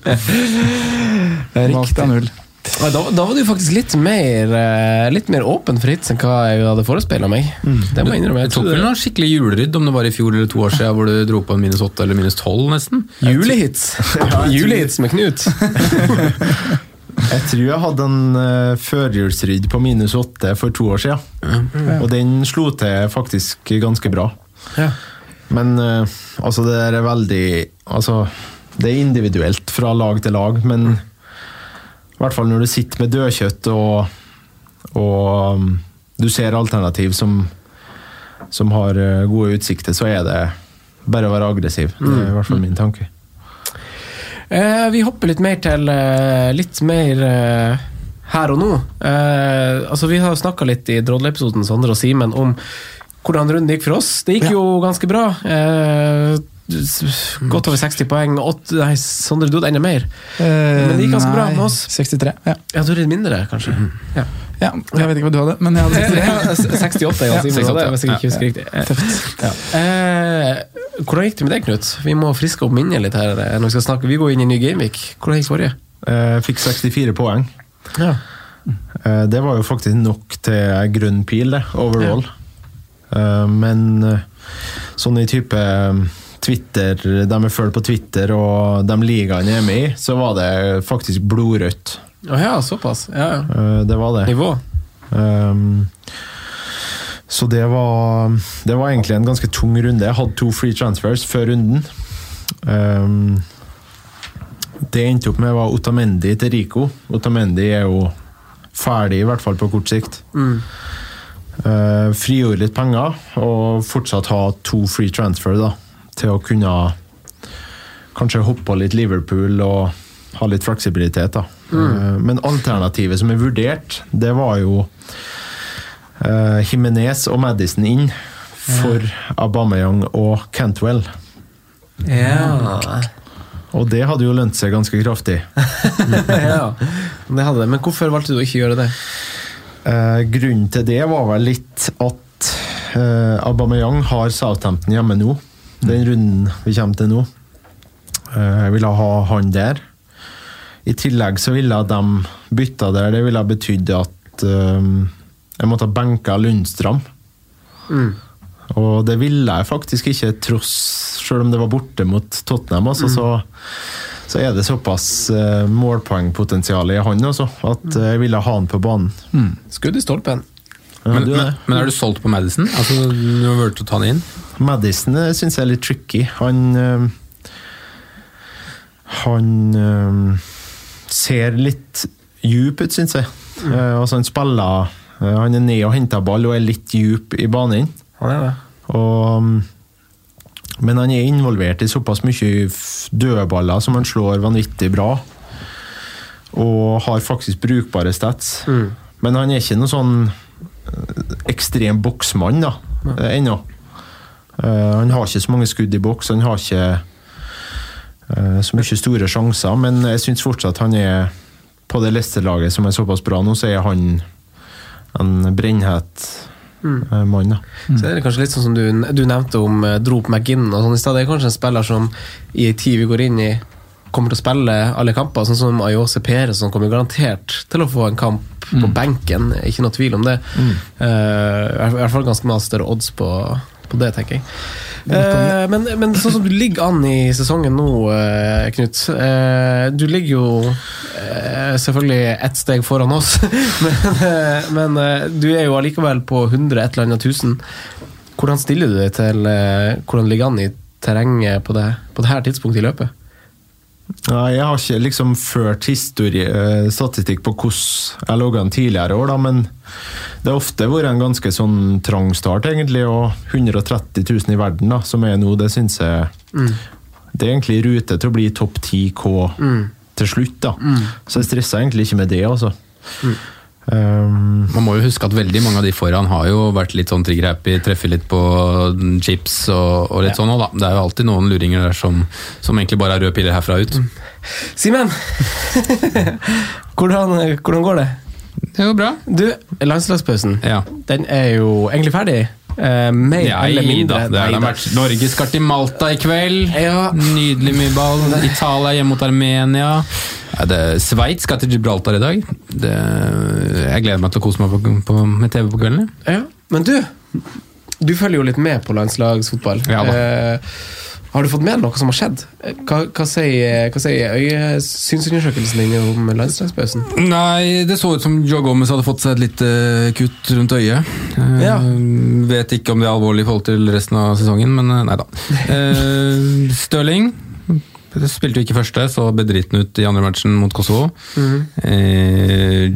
Det riktig. null. Da, da var du faktisk litt mer, eh, litt mer åpen for hits enn hva jeg hadde forespeila meg. Det må jeg innrømme. Du Jeg tok vel noe skikkelig julerydd, om det var i fjor eller to år siden, hvor du dro på en minus åtte eller minus tolv, nesten? Julehits! Julehits med Knut. Jeg tror jeg hadde en uh, førjulsrydd på minus åtte for to år siden. Og den slo til faktisk ganske bra. Ja. Men uh, altså, det der er veldig Altså, det er individuelt fra lag til lag, men i hvert fall når du sitter med dødkjøtt og, og um, du ser alternativ som, som har eh, gode utsikter, så er det bare å være aggressiv. Det er i hvert fall min tanke. Eh, vi hopper litt mer til eh, litt mer eh, her og nå. Eh, altså Vi har snakka litt i Drodle-episoden Sondre og Simen om hvordan runden gikk for oss. Det gikk jo ganske bra. Eh, godt over 60 poeng. 8, nei, Sondre, du hadde enda mer. Men det gikk ganske bra med oss. 63. Ja. Ja, du er litt mindre, kanskje. Ja. Ja, jeg vet ikke hva du hadde, men jeg hadde 63. Ja, 68 er Ja, Simen hadde, hvis jeg ikke husker Ja, riktig. Ja. Eh, hvordan gikk det med deg, Knut? Vi må friske opp minnet litt her. eh, når Vi skal snakke. Vi går inn i ny gameweek. Hvordan gikk forrige? Eh, fikk 64 poeng. Ja. Eh, Det var jo faktisk nok til grønn pil, det, overall. Eh, Men eh, sånn i type Twitter, de jeg følger på Twitter og de ligaene jeg er med i, så var det faktisk blodrødt. Å ja, såpass. Ja, ja. Eh, Det var det. Nivå. Um, så det var, det var egentlig en ganske tung runde. Jeg hadde to free transfers før runden. Um, det jeg endte opp med, var Otamendi til Rico. Otamendi er jo ferdig, i hvert fall på kort sikt. Mm. Uh, frigjorde litt penger, og fortsatt ha to free transfer da, til å kunne kanskje hoppe litt Liverpool og ha litt fleksibilitet. da. Uh, men alternativet som er vurdert, det var jo uh, Jimenez og Madison inn for Aubameyang og Cantwell. Ja. Og det hadde jo lønt seg ganske kraftig. ja. Det hadde det. Men hvorfor valgte du å ikke gjøre det? Uh, grunnen til det var vel litt at uh, Aubameyang har Southampton hjemme nå. Den runden vi kommer til nå. Uh, jeg ville ha han der. I tillegg så ville de bytta der. Det ville ha betydd at eh, jeg måtte ha benka Lundstrøm. Mm. Og det ville jeg faktisk ikke, tross Selv om det var borte mot Tottenham, altså, så, så er det såpass uh, målpoengpotensial i han også, at eh, jeg ville ha han på banen. Skudd i stolpen. Ja, Men, du er men, men er du solgt på Madison? Altså, du har vurdert å ta han inn? Madison syns jeg er litt tricky. Han øh, Han øh, ser litt djup ut, syns jeg. Eh, altså han spiller øh, Han er ned og henter ball og er litt djup i banen. Han er det. Og, mm, men han er involvert i såpass mye dødballer som han slår vanvittig bra. Og har faktisk brukbare stats. Men han er ikke noen sånn eh, ekstrem boksmann da, eh, ennå. Uh, han har ikke så mange skudd i boks, han har ikke eh, så mye store sjanser, men jeg syns fortsatt han er på det Leicester-laget som er såpass bra nå, så er han en brennhet mm. mann. da. Så er det kanskje litt sånn som du, du nevnte om eh, Drop McGinn og sånn i stad. Det er kanskje en spiller som i en tid vi går inn i, kommer til å spille alle kamper. Sånn som Ayose Perez, som kommer garantert til å få en kamp på benken. Ikke noe tvil om det. Eh, I hvert fall ganske mye større odds på, på det, tenker jeg. Eh, men, men sånn som du ligger an i sesongen nå, eh, Knut. eh, du ligger jo selvfølgelig ett steg foran oss, men, men du er jo allikevel på 100 et eller annet tusen. Hvordan stiller du deg til hvordan du ligger an i terrenget på det, på det her tidspunktet i løpet? Jeg har ikke liksom ført historie, eh, statistikk på hvordan jeg lå an tidligere år, da, men det har ofte vært en ganske sånn trang start, egentlig. Og 130 000 i verden, da, som er nå, det syns jeg Det er egentlig i rute til å bli topp 10 K til slutt, da. Så jeg stresser egentlig ikke med det, altså. Um, Man må jo huske at veldig mange av de foran har jo vært litt sånn trigger-happy, treffer litt på chips og, og litt sånn òg, da. Det er jo alltid noen luringer der som, som egentlig bare er røde piller herfra ut. Simen! hvordan, hvordan går det? Det går bra. Du, landslagspausen Ja. den er jo egentlig ferdig. Eh, mer Ja, eller da, mindre. er Nei da da. Norge skal til Malta i kveld. Ja. Nydelig mye ball. Italia hjemme mot Armenia. Ja, Sveits skal til Gibraltar i dag. Det, jeg gleder meg til å kose meg på, på, med TV på kvelden. Ja. Men du, du følger jo litt med på landslagsfotball. Ja da. Eh, har du fått med noe som har skjedd? Eh, Hva, hva sier, hva sier øyesynsundersøkelsen din om landslagspausen? Nei, det så ut som Joe Gomez hadde fått seg et lite kutt rundt øyet. Ja. Uh, Vet ikke om det er alvorlig i forhold til resten av sesongen, men eh, nei da. Uh, Stirling spilte jo ikke første, så bedriten ut i andre matchen mot Kosovo. Eh,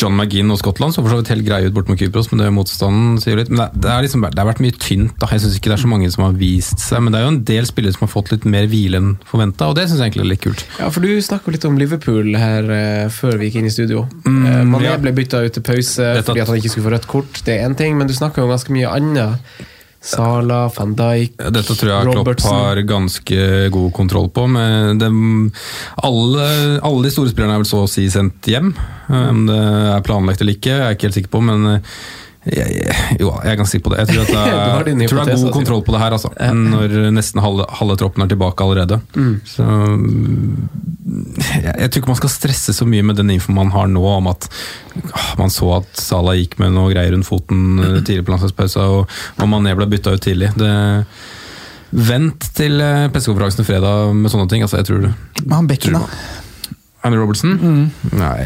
John McGinn og Skottland så for så vidt helt greie ut bort mot Kypros, men det er motstanden sier jo litt. Men det, er liksom, det har vært mye tynt. da. Jeg syns ikke det er så mange som har vist seg, men det er jo en del spillere som har fått litt mer hvile enn forventa, og det syns jeg egentlig er litt kult. Ja, for Du snakka litt om Liverpool her eh, før vi gikk inn i studio. Eh, Mané ja. ble bytta ut til pause fordi at han ikke skulle få rødt kort. Det er én ting, men du snakka om ganske mye annet. Sala, van Dijk, Dette tror jeg Klopp har ganske god kontroll på. Men dem, alle, alle de store spillerne er vel så å si sendt hjem. Om det er planlagt eller ikke, jeg er ikke helt sikker på, men eh, jeg, jeg, jo, jeg er ganske sikker på det. Jeg tror, at det er, jeg tror det er god kontroll på det her, altså. Når nesten halve, halve troppen er tilbake allerede. Mm. Så jeg, jeg tror ikke man skal stresse så mye med den infoen man har nå om at å, man så at Salah gikk med noe greier rundt foten eh, tidlig på landslagspausa, og, og Mané ble bytta ut tidlig. Det, vent til eh, pressekonferansen fredag med sånne ting. Altså, jeg tror Men han Bekken, da? Andy Robertson? Nei,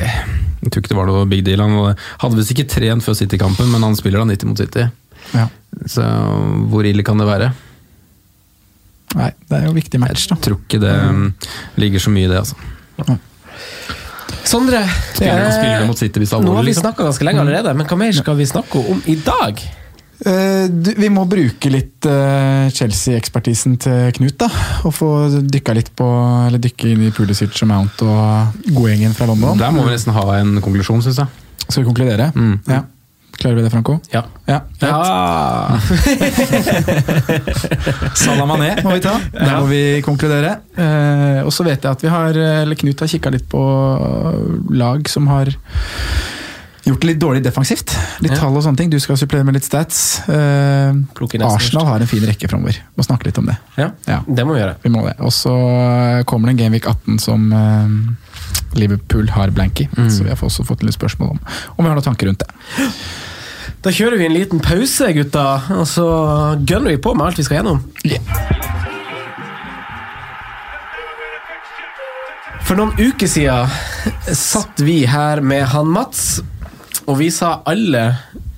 jeg tror ikke det var noe big deal. Han hadde visst ikke trent før City-kampen, men han spiller da 90 mot City. Ja. Så hvor ille kan det være? Nei, det er jo viktig match, da. Jeg tror ikke det mm, ligger så mye i det, altså. Sondre, Spiller, spiller mot City hvis det er nå har vi liksom? snakka ganske lenge allerede, men hva mer skal vi snakke om i dag? Eh, vi må bruke litt eh, Chelsea-ekspertisen til Knut, da. Og få dykka litt på Eller dykke inn i Pulisic og Mount og godgjengen fra London. Der må vi nesten ha en konklusjon, syns jeg. Skal vi konkludere? Mm. Ja. Klarer vi det, Franco? Ja. Ja, ja. Salamané må vi ta. Der må vi konkludere. Eh, og så vet jeg at vi har Eller Knut har kikka litt på lag som har gjort det litt dårlig defensivt. Litt Ja. tall og sånne ting. Du skal supplere med litt stats. Eh, Arsenal har en fin rekke framover. Må snakke litt om det. Ja, Ja. det må vi gjøre. Vi må det. Og så kommer det en Gameweek 18 som eh, Liverpool har blank i. Så vi har også fått litt spørsmål om om vi har noen tanker rundt det. Da kjører vi en liten pause, gutta, og så gunner vi på med alt vi skal gjennom. For noen uker siden satt vi her med han Mats, og vi sa alle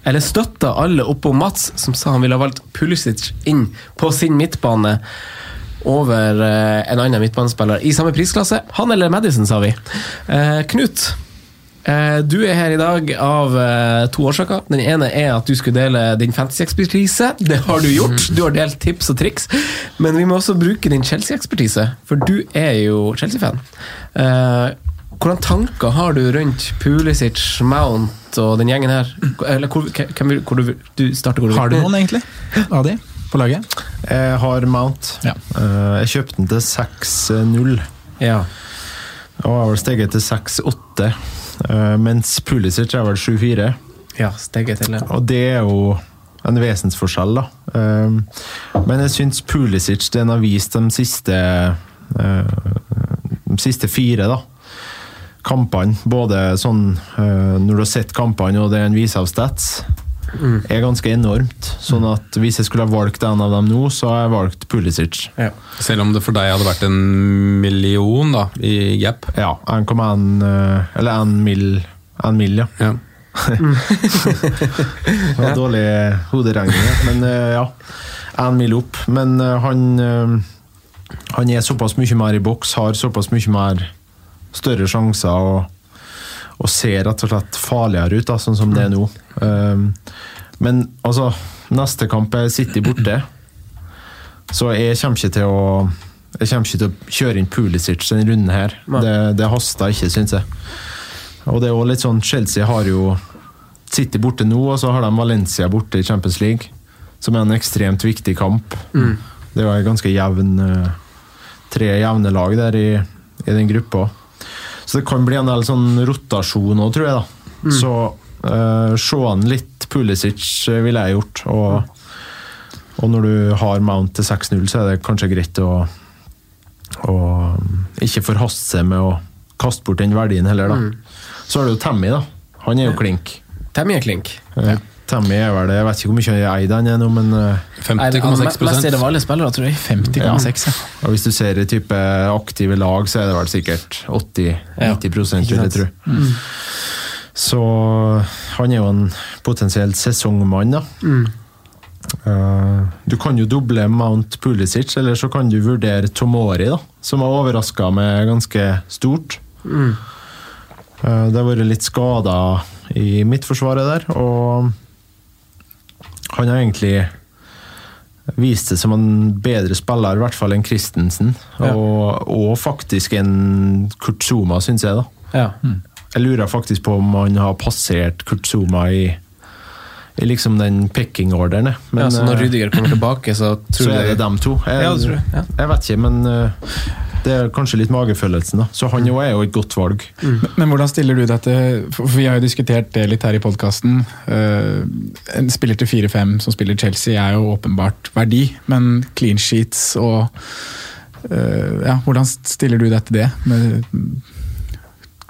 eller støtta alle oppom Mats, som sa han ville ha valgt Pulisic inn på sin midtbane over eh, en annen midtbanespiller i samme prisklasse. Han eller Madison, sa vi. Eh, Knut, eh, du er her i dag av eh, to årsaker. Den ene er at du skulle dele din fantasy-ekspertise. Det har du gjort. Du har delt tips og triks. Men vi må også bruke din Chelsea-ekspertise, for du er jo Chelsea-fan. Eh, hvordan tanker har du rundt Pulisic, Mount og den gjengen her? Eller hvor, hvem hvor du, du starter hvor du vil. Har du noen, egentlig? Av de på laget? Jeg har Mount. Ja. Eh, Jeg kjøpte den til 6-0. Ja. Og har vel steget til 6-8. eh, Mens Pulisic er vel 7-4. ja, steget til det. Og det er jo en vesensforskjell, da. Um, Men jeg syns Pulisic den har vist de siste De siste fire, da. Kampene, både sånn uh, når du har sett kampene og det en viser av stats, er ganske enormt. Sånn at hvis jeg skulle ha valgt en av dem nå, så har jeg valgt Pulisic. Ja. Selv om det for deg hadde vært en million da, i gap. Ja, 1,1 uh, Eller 1 mill. En mill, ja. Ja. Det var dårlig hoderegning, men eh, ja. En mil opp. Men eh, han eh, Han er såpass mye mer i boks, har såpass mye mer større sjanser og, og ser rett og slett farligere ut, da, sånn som det er nå. Um, men altså, neste kamp er City borte, så jeg kommer ikke til å jeg kommer ikke til å kjøre inn Pulisic denne runden her. Det, det haster ikke, syns jeg. Og det er jo litt sånn, Chelsea har jo City borte nå, og så har de Valencia borte i Champions League. Som er en ekstremt viktig kamp. Det er jo ganske jevn eh, Tre jevne lag der i, i den gruppa. Så det kan bli en del sånn rotasjon òg, tror jeg. da. Så uh, se an litt Pulisic eh, ville jeg gjort. Og Og når du har Mount til 6-0, så er det kanskje greit å, å ikke forhaste seg med å kaste bort den verdien heller, da. Så har du jo Tammy, da. Han er jo klink. Tammy er klink. Eh, Tammy er vel det, jeg vet ikke hvor mye jeg eier den ennå, nå, men eh, Nei, det er Mest er det vanlige spillere, tror jeg. 50,6, ja. Og hvis du ser i type aktive lag, så er det vel sikkert 80-90 vil jeg tro. Mm. Så han er jo en potensiell sesongmann, da. Mm. Uh, du kan jo doble Mount Pulisic, eller så kan du vurdere Tomori, da, som har overraska meg ganske stort. Mm. Uh, det har vært litt skader i midtforsvaret der, og han har egentlig vist seg som en bedre spiller, i hvert fall enn Christensen. Ja. Og, og faktisk en Kurt Zuma, syns jeg. da. Ja. Jeg lurer faktisk på om han har passert Kurt Zuma i, i liksom den picking-orderen. ja, så når eh, Rydiger kommer tilbake, så tror så er det dem to. Jeg, Ja, det tror jeg, ja. jeg vet ikke, men eh, det er kanskje litt magefølelsen. da. Så han jo er jo et godt valg. Men, men hvordan stiller du deg til For vi har jo diskutert det litt her i podkasten. en spiller til 4-5 som spiller Chelsea er jo åpenbart verdi, men clean sheets og eh, Ja, hvordan stiller du deg til det? Med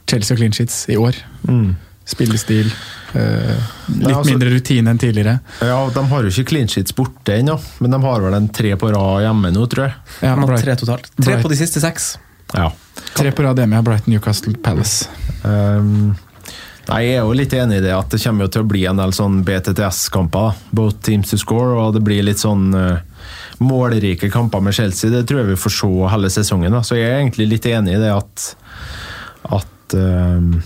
Chelsea og clean sheets i år. Mm. Spillestil. eh, litt altså- mindre rutine enn tidligere. Ja, De har jo ikke clean sheets borte ennå, men de har vel en tre på rad hjemme nå, tror jeg. Ja, tre totalt. Tre Bright- på de siste seks. Ja. Tre på rad hjemme av Brighton Newcastle Palace. Um, nei, Jeg er jo litt enig i det at det kommer jo til å bli en del sånn BTTS-kamper. Both teams to score, og det blir litt sånn uh, målrike kamper med Chelsea. Det tror jeg vi får se hele sesongen. da. Så jeg er egentlig litt enig i det at, at um,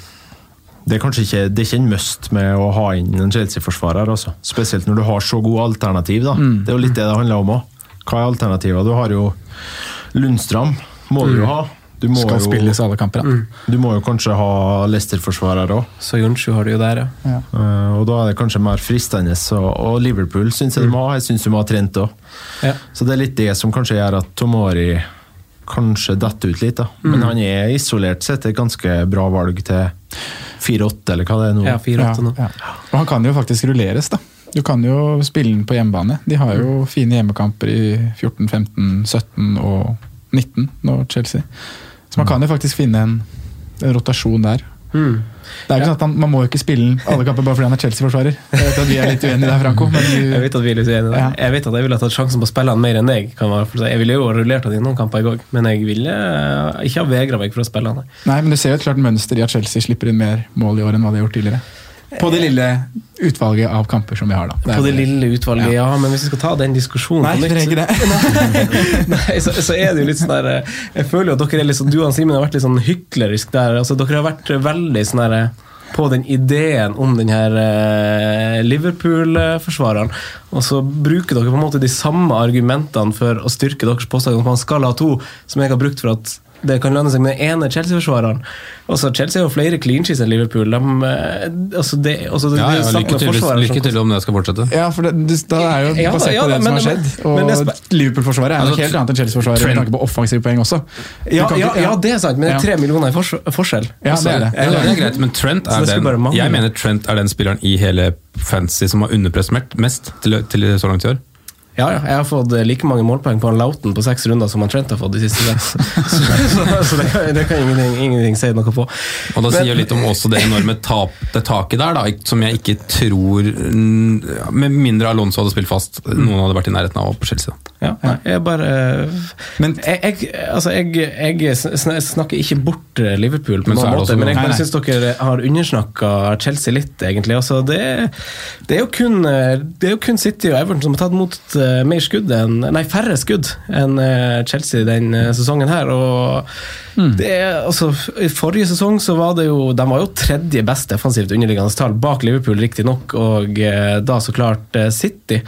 det er kanskje ikke, det er ikke en must med å ha inn en Chelsea-forsvarer. altså. Spesielt når du har så gode alternativ. da. Mm. Det er jo litt det det handler om òg. Hva er alternativene? Du har jo Lundstrand, må du jo ha. Du må Skal jo, spilles alle kamper. da. du må jo kanskje ha Leicester-forsvarer òg. Så Jonsju har du jo der, ja. Eh, og da er det kanskje mer fristende. Og, og Liverpool syns jeg de må ha. Jeg syns de må ha trent òg. Ja. Så det er litt det som kanskje gjør at Tomori kanskje detter ut litt. da. Men han er isolert sett et ganske bra valg til 4-8, eller hva det er nå. Ja, 4-8 nå. Ja, ja. Og han kan jo faktisk rulleres, da. Du kan jo spille den på hjemmebane. De har jo fine hjemmekamper i 14, 15, 17 og 19 nå, Chelsea. Så man kan jo faktisk finne en, en rotasjon der. Mm. Det er jo ja. sånn at Man må jo ikke spille alle kamper bare fordi han er Chelsea-forsvarer. Jeg vet at vi er litt uenige der, Franco. Men Jeg vet at vi er litt uenige der. Ja. Jeg vet at jeg ville tatt sjansen på å spille han mer enn deg. Jeg ville jo rullert han i noen kamper i går, men jeg ville eh, ikke ha vegra meg for å spille han. nei, men du ser jo et klart mønster i at Chelsea slipper inn mer mål i år enn hva de har gjort tidligere. På det lille utvalget av kamper som vi har, da. Det På det lille utvalget, ja. men hvis vi skal ta den diskusjonen Nei, på nytt det. Nei, så, så er det jo litt sånn der eh, Jeg føler jo at dere er litt sånn Du og Simen har vært litt sånn hyklerisk der. altså Dere har vært veldig sånn der eh, på den ideen om den her eh, Liverpool-forsvareren. Og så bruker dere på en måte de samme argumentene for å styrke deres påstand om at man skal ha to, som jeg har brukt for at det kan lønne seg med den ene Chelsea-forsvareren. Altså, Chelsea har jo flere clean sheets enn Liverpool. De, eh, altså det, altså det, Ja, ja, lykke til, lykke til om det skal fortsette. Ja, for det, det, da er jo Ja, basert ja, på det men- som har skjedd. Og er Liverpool-forsvaret er noe Altså, helt annet enn Chelsea-forsvaret med tanke på offensive poeng også. Ja, ja, ikke- ja, det er sant, men det er tre millioner i fors forskjell. Ja, det er det. Ja, det er greit, men Trent er den. Jeg mener Trent er den spilleren i hele fantasy som har underprestert mest til, til så langt i år. Ja, ja, jeg har fått eh, like mange målpoeng på han Lauten på seks runder som han Trent har fått de siste seks. så så, så det kan, det kan ingenting, ingenting si noe på. Og da sier jeg litt om også det enorme tap, det taket der, da, som jeg ikke tror mm, Med mindre Alonso hadde spilt fast, noen hadde vært i nærheten av på Chelsea. Ja, nei, jeg bare Men jeg, jeg, altså jeg, jeg snakker ikke bort eh, Liverpool, på Men noen måte, men jeg bare syns dere har undersnakka Chelsea litt, egentlig. Altså, det, det, er jo kun, eh, det er jo kun City og Everton som har tatt imot eh, mer skudd enn, nei, færre skudd enn eh, Chelsea den eh, sesongen her. Og det er, altså, I forrige sesong så var det jo De var jo tredje best defensivt underliggende tall, bak Liverpool riktignok, og eh, da så klart City. City.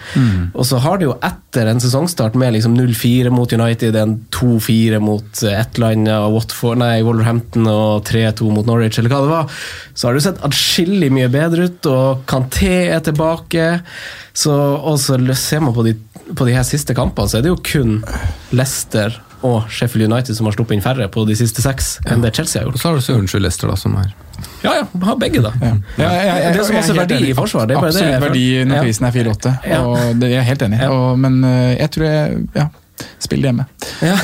Og så har det jo etter en sesongstart med liksom 0-4 mot United, en 2-4 mot eh, ett og Watford, nei, Wolverhampton og 3-2 mot Norwich, eller hva det var, så har det jo sett atskillig mye bedre ut, og Kanté er tilbake. Så, og så ser man på de, på de her siste kampene, så er det jo kun Leicester og Sheffield United, som har sluppet inn færre på de siste seks, enn det Chelsea har gjort. Og så har du Sørensjø Leicester, da, som er Ja, ja, har begge, da. Ja. Ja, jeg- jeg- jeg- det er så jeg masse verdi enig. i forsvar. Det er bare det Absolutt jeg verdi når Ja. prisen er 4-8, Ja. og det er jeg helt enig i. Ja. Og- Men eh, jeg tror jeg Ja, spill hjemme. Ja.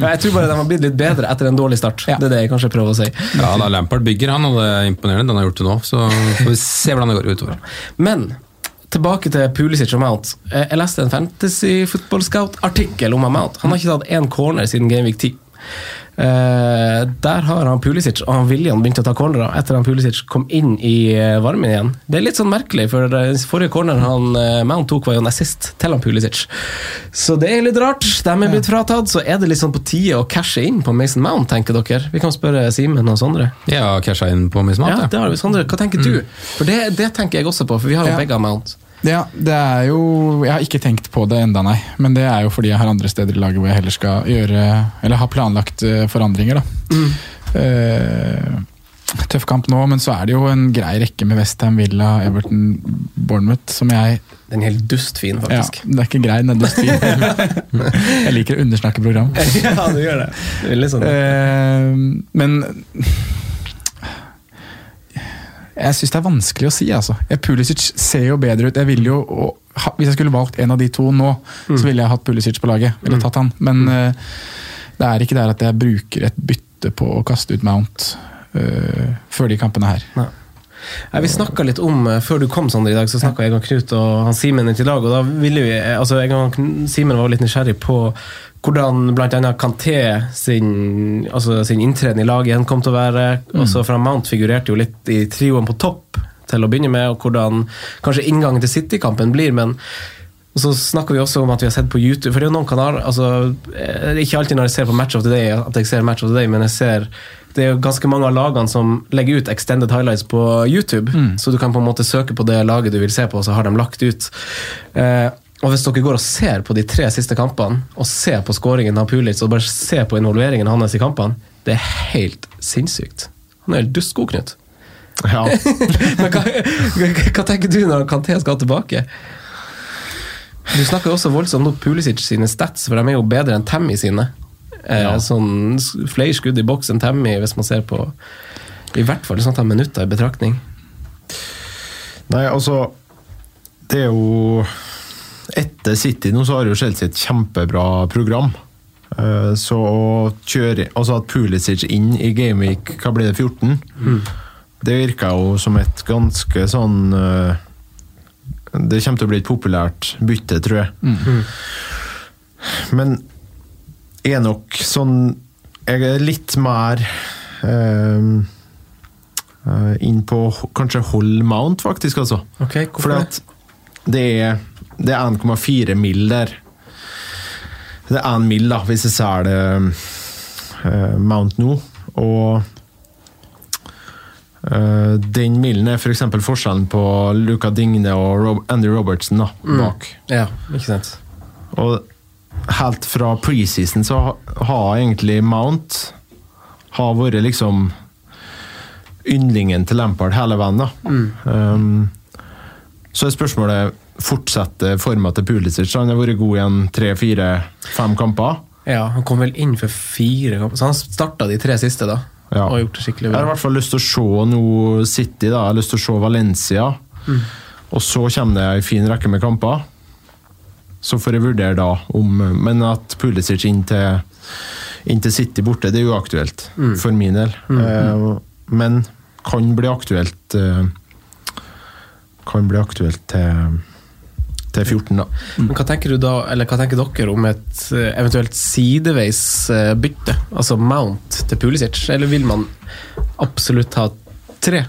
Ja, jeg tror bare de har blitt litt bedre etter en dårlig start. Ja. Det er det jeg kanskje prøver å si. Ja, da Lampard bygger han, og det er imponerende. Den har gjort det nå, så får vi se hvordan det går utover. Men tilbake til Pulisic og Mount. Eh, Jeg leste en Fantasy Football Scout-artikkel om Mount. Han har ikke tatt én corner siden Gameweek 10. Uh, der har han Pulisic og han William begynt å ta cornerer etter han Pulisic kom inn i eh, varmen igjen. Det er litt sånn merkelig, for den forrige corneren han uh, Mount tok, var jo en assist til han Pulisic. Så det er litt rart. De er blitt fratatt, så er det litt sånn på tide å cashe inn på Mason Mount, tenker dere. Vi kan spørre Simen og Sondre. Ja, casha inn på Mason Mount. Ja, det har vi. Sondre, hva tenker du? For det, det tenker jeg også på, for vi har jo Ja. begge Mount. Ja, det er jo Jeg har ikke tenkt på det enda, nei. Men det er jo fordi jeg har andre steder i laget hvor jeg heller skal gjøre Eller har planlagt eh, forandringer, da. Eh, tøff kamp nå, men så er det jo en grei rekke med Westham, Villa, Everton, Bournemouth, som jeg Den er helt dustfin, faktisk. Ja, det er ikke grei, den er dustfin. jeg liker å undersnakke program. Ja, du gjør det. det sånn. uh, men jeg syns det er vanskelig å si, altså. Pulisic ser jo bedre ut. Jeg ville jo, hvis jeg skulle valgt en av de to nå, så ville jeg hatt Pulisic på laget. Eller tatt han. Men eh, det er ikke der at jeg bruker et bytte på å kaste ut Mount uh, før de kampene her. Nei, vi snakka litt om, eh, Før du kom Sander, i dag, så snakka og Knut og han Simen til lag. og da ville vi, eh, altså og Simen var litt nysgjerrig på hvordan bl.a. Kanté sin, altså sin inntreden i laget igjen kom til å være. Også fra Mount figurerte jo litt i trioen på topp til å begynne med, og hvordan kanskje inngangen til City-kampen blir. men og så snakker vi også om at vi har sett på YouTube, for det er jo noen kanaler altså, eh, Ikke alltid når jeg ser på Match of the Day at jeg ser Match of the Day, men jeg ser det er jo ganske mange av lagene som legger ut extended highlights på YouTube. Så du kan på en måte søke på det laget du vil se på, og så har de lagt ut. Eh, og hvis dere går og ser på de tre siste kampene, og ser på skåringen av Pulic, og bare ser på involveringen hans i kampene, det er helt sinnssykt. Han er helt dustgod, Knut. Ja. Men hva, hva tenker du når Kanté skal tilbake? Du snakker jo også voldsomt om Pulisic sine stats, for de er jo bedre enn Tammy sine. Eh, sånn, flere skudd i boks enn Tammy, hvis man ser på i hvert fall sånn tar minutter i betraktning. Nei, altså Det er jo Etter City nå så har jo Chelsea et kjempebra program. Eh, Så å kjøre Altså at Pulisic inn i Gameweek, hva blir det, 14? Det virka jo som et ganske sånn eh, Det kommer til å bli et populært bytte, tror jeg. Men er nok sånn Jeg er litt mer eh, inn på kanskje hold mount, faktisk, altså. Ok, hvorfor For at det er, det er 1,4 mil der. Det er 1 mil, da, hvis jeg ser det eh, Mount nå. Og uh, den milen er f.eks. For forskjellen på Luca Digne og Rob Andy Robertson da, bak. Ja, ikke sant. Og helt fra preseason så har egentlig Mount har vært liksom yndlingen til Lampard hele veien. da. Um, så er spørsmålet fortsetter forma til Pulisic. Han har vært god igjen en tre, fire, fem kamper. Ja, Han kom vel inn for fire kamper, så han starta de tre siste, da. Ja. Og gjort det skikkelig bra. Jeg har i hvert fall lyst til å se nå City, da. jeg har lyst til å se Valencia. Og så kommer det ei en fin rekke med kamper. Så får jeg vurdere da om Men at Pulisic inn til, inn til City borte, det er uaktuelt for min del. Eh, men kan bli aktuelt eh, Kan bli aktuelt til, til 14, da. Men hva tenker du da, eller hva tenker dere om et eh, eventuelt sideveis eh, bytte? Altså Mount til Pulisic, eller vil man absolutt ha tre?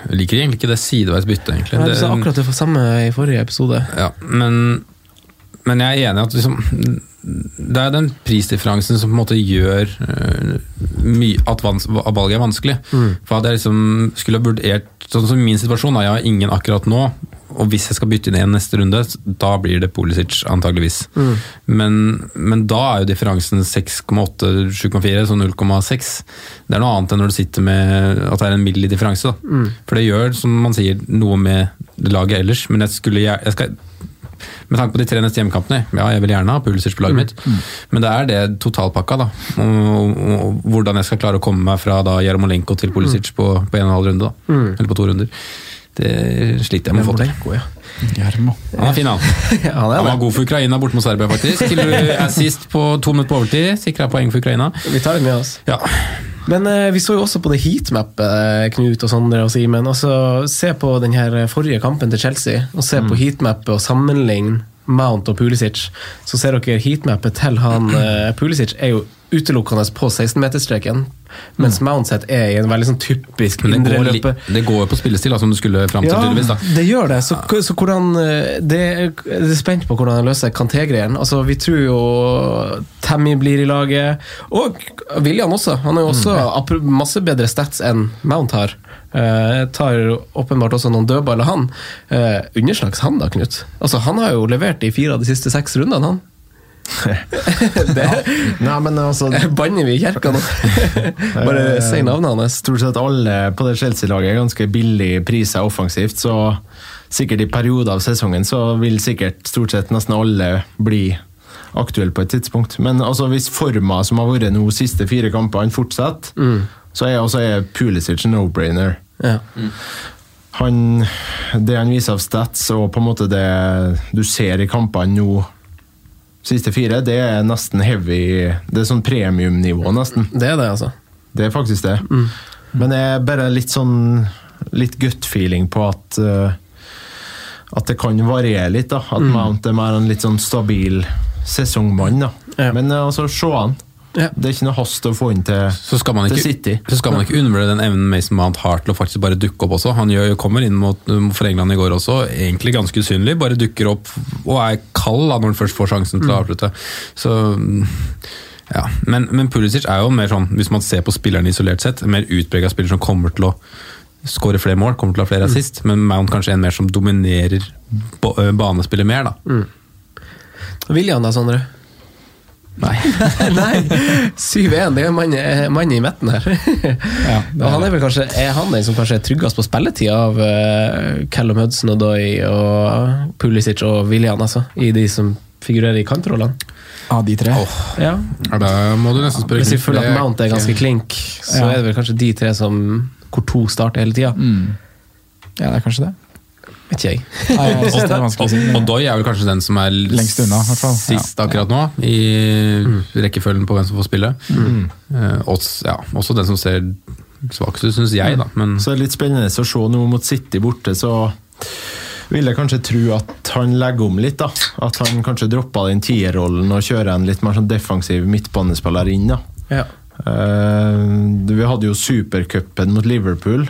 Jeg liker egentlig ikke det sideveis byttet, egentlig. Nei, du sa akkurat det samme i forrige episode. Ja, men, men jeg er enig i at liksom, det er den prisdifferansen som på en måte gjør mye, at, valget er vanskelig. For at jeg liksom skulle ha vurdert Sånn som min situasjon, da, jeg har ingen akkurat nå. Og hvis jeg skal bytte inn en neste runde, da blir det Pulisic antageligvis. Men, men da er jo differansen 6,8, 7,4, så 0,6. Det er noe annet enn når du sitter med at det er en mild differanse. Mm. For det gjør, som man sier, noe med laget ellers. Men jeg skulle, jeg skal med tanke på de tre neste hjemmekampene, ja, jeg vil gjerne ha Pulisic på laget mitt, men det er det totalpakka, da. Og, og, hvordan jeg skal klare å komme meg fra da Jarmolenko til Pulisic på, på en og en halv runde, da. Mm. Eller på to runder. Det sliter jeg med å få til. Ja. Han er fin, han. Ja, han Han var god for Ukraina bort mot Serbia, faktisk. Til assist på to minutter på overtid. Sikra poeng for Ukraina. Vi tar det med oss. Ja. Men eh, vi så jo også på det heatmappet, eh, Knut og Sondre og Simen. Altså, se på den her forrige kampen til Chelsea, og se på heatmappet og sammenligne Mount og Pulisic. Så ser dere heatmappet til han eh, Pulisic er jo utelukkende på 16-meterstreken, mens Mount Mountset er i en veldig sånn typisk det indreløper. det går jo på spillestil, som du skulle fram til, Ja, det gjør det. Så, så hvordan eh, det, er spent på hvordan han løser Kanté-greien. Altså, vi tror jo Tammy blir i laget, og William også. Han har jo også mm. masse bedre stats enn Mount har. Uh, tar åpenbart også noen dødballer, han. Uh, underslags han da, Knut? Altså, han har jo levert i fire av de siste seks rundene, han. Det Nei, men altså banner vi i kirka nå. Bare si navnet hans. Stort sett alle på det Chelsea-laget er ganske billig priser offensivt, så sikkert i perioder av sesongen så vil sikkert stort sett nesten alle bli aktuelle på et tidspunkt. Men altså, hvis forma som har vært nå siste fire kampene, fortsetter, så er også er Pulisic no-brainer. Ja. Han, det han viser av stats, og på en måte det du ser i kampene nå Siste fire, det er nesten heavy Det er sånn premiumnivå, nesten. Det er det, altså. Det er faktisk det. Men det er bare litt sånn Litt gut feeling på at uh, At det kan variere litt. da At Mount er mer en litt sånn stabil sesongmann. da Ja. Men eh, altså, se han. Ja. Det er ikke noe hast å få inn til, Så skal man til ikke, City. så skal man ikke undervurdere den evnen Mason Mount har til å faktisk bare dukke opp også. Han gjør, kommer inn mot, for England i går også, egentlig ganske usynlig. Bare dukker opp og er kald da, når han først får sjansen til å avslutte. Så ja, Men, men Pulisic er jo mer sånn, hvis man ser på spilleren isolert sett, en mer utprega spiller som kommer til å skåre flere mål, kommer til å ha flere assist, men Mount kanskje en mer som dominerer øh, banespillet mer. da. William da, Sondre? Nei. Nei, 7-1, det er mannen mann i midten her. Ja, er. han er vel kanskje Er han den som kanskje er tryggest på spilletid av uh, Callum Hudson og Doy og Pulisic og William, altså? I de som figurerer i kantrollene? av de tre. Ja. Ja, da må du nesten spørre Hvis vi føler at Mount er ganske klink, så Ja. er det vel kanskje de tre som hvor to starter hele tida. Mm. Ja, det er kanskje det. Vet ikke jeg. Nei, jeg synes det er vanskelig å si. Og, og Doy er vel kanskje den som er Lengst unna, i hvert fall. Sist akkurat nå, i rekkefølgen på hvem som får spille. Mm. også, ja, også den som ser svakest ut, syns jeg, da. Men Så er litt spennende å se nå mot City borte, så vil jeg kanskje tro at han legger om litt. da. At han kanskje dropper den tierrollen og kjører en litt mer sånn defensiv midtbanespiller inn. da. Ja. Uh, vi hadde jo supercupen mot Liverpool.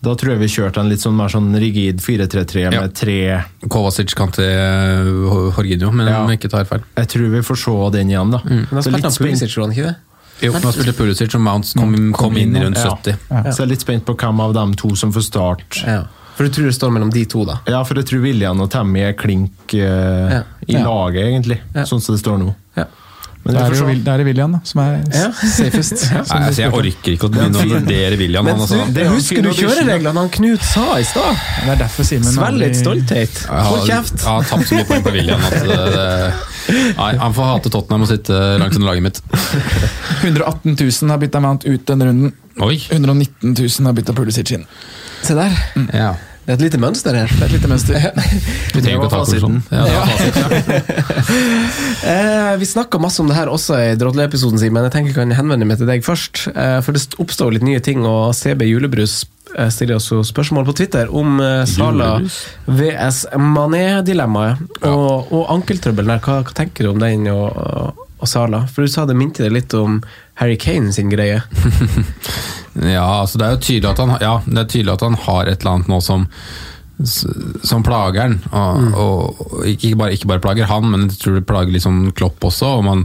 Da tror jeg vi kjørte en litt sånn mer sånn rigid 4-3-3 Ja. med tre Kovacic kan til Horginio, men Ja. om jeg ikke tar feil. Jeg tror vi får se den igjen, da. Men da Så spilte han Pulisic, gjorde han ikke det? Jo, nå spilte Pulisic og Mounts kom, kom inn i rundt Ja. 70. Så jeg er litt spent på hvem av dem to som får start. Ja. For du tror det står mellom de to, da? Ja, for jeg tror William og Tammy er klink uh, Ja. i Ja. laget, egentlig. Ja. Sånn som det står nå. Ja. Men Det er, får jo, det er William da, som er Ja. safest. Nei, altså, jeg orker ikke å begynne å vurdere William. Men Han, altså. det er husker du kjørereglene han Knut sa i stad? Det er derfor Simen Svelg litt stolthet. Hold kjeft! jeg har tapt så mye poeng på William at det, Nei, han får hate Tottenham og sitte langs under laget mitt. 118 000 har bytta Mount ut denne runden. Oi! 119 000 har bytta Pulisic inn. Se der. Ja. Det er et lite mønster her. Det er et lite mønster. Vi trenger ikke å ta fasiten. konklusjonen. Ja, det. Eh, vi snakka masse om det her også i Drodle-episoden sin, men jeg tenker jeg kan henvende meg til deg først. Eh, for det oppstår litt nye ting, og CB Julebrus eh, stiller oss jo spørsmål på Twitter om eh, Sala VS Mané-dilemmaet. Og, og ankeltrøbbelen der, hva, hva tenker du om den og, og Sala? For du sa det minte deg litt om Harry Kane sin greie. Ja, altså det er jo tydelig at han, ja, det er tydelig at han har et eller annet nå som som plager han. Og, og, og ikke, bare, ikke bare plager han, men jeg tror det plager liksom Klopp også. Og man,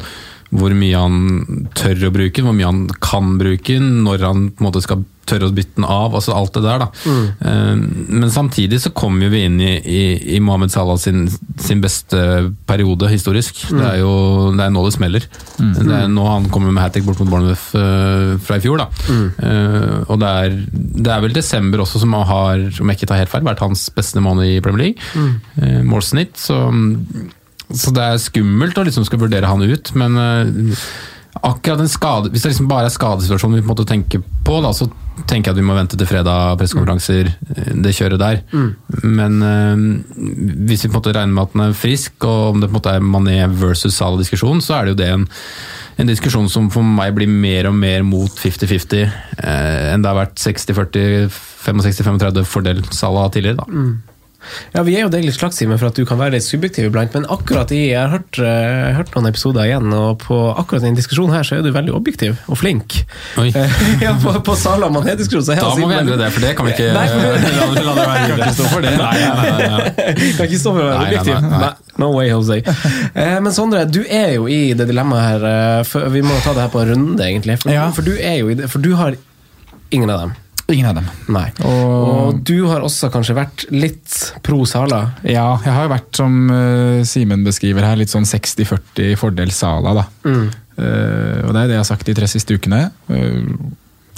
hvor mye han tør å bruke den, hvor mye han kan bruke den, når han på en måte skal tørre å bytte den av, altså alt det der. da. Mm. Men samtidig så kommer vi inn i, i, i Mohammed Salah sin, sin beste periode historisk. Det er jo det er nå det smeller. Det er nå han kommer med hat trick bort mot Bournemouth eh, fra i fjor. da. Eh, og det er, det er vel desember også som har, om jeg ikke tar helt feil, vært hans beste måned i Premier League. Eh, målsnitt. Så, så det er skummelt å liksom skal vurdere han ut, men eh, akkurat en skade Hvis det liksom bare er skadesituasjonen vi på en måte tenker på, da, så tenker jeg at vi må vente til fredag, pressekonferanser, eh, det kjøret der. Men eh, hvis vi på en måte regner med at den er frisk, og om det på en måte er Mané versus Salah-diskusjon, så er det jo det en, en diskusjon som for meg blir mer og mer mot 50-50 eh, enn det har vært 60-40, 65-35 fordel Salah tidligere. da. Ja, Vi er jo deg litt slagsime for at du kan være litt subjektiv iblant, men akkurat i, jeg har hørt, eh, hørt noen episoder igjen, og på akkurat den diskusjonen her så er du veldig objektiv og flink. Oi. ja, på, på Sala Mané-diskusjonen så er Da må vi endre det, for det kan vi ikke Nei, for- la, la det være. Stå for det. Nei, nei, nei, nei. Kan ikke stå for å være objektiv. nei, nei. Nei, No way, Jose. Eh, men Sondre, du er jo i det dilemmaet her. eh, for vi må ta det her på en runde, egentlig. For, Ja. for du er jo i det, for du har ingen av dem. Ingen av dem. Nei. Og- Og du har også kanskje vært litt pro Sala. Ja, jeg har jo vært, som uh, Simen beskriver her, litt sånn 60-40 fordel Sala, da. Eh, og det er det jeg har sagt de tre siste ukene. Uh,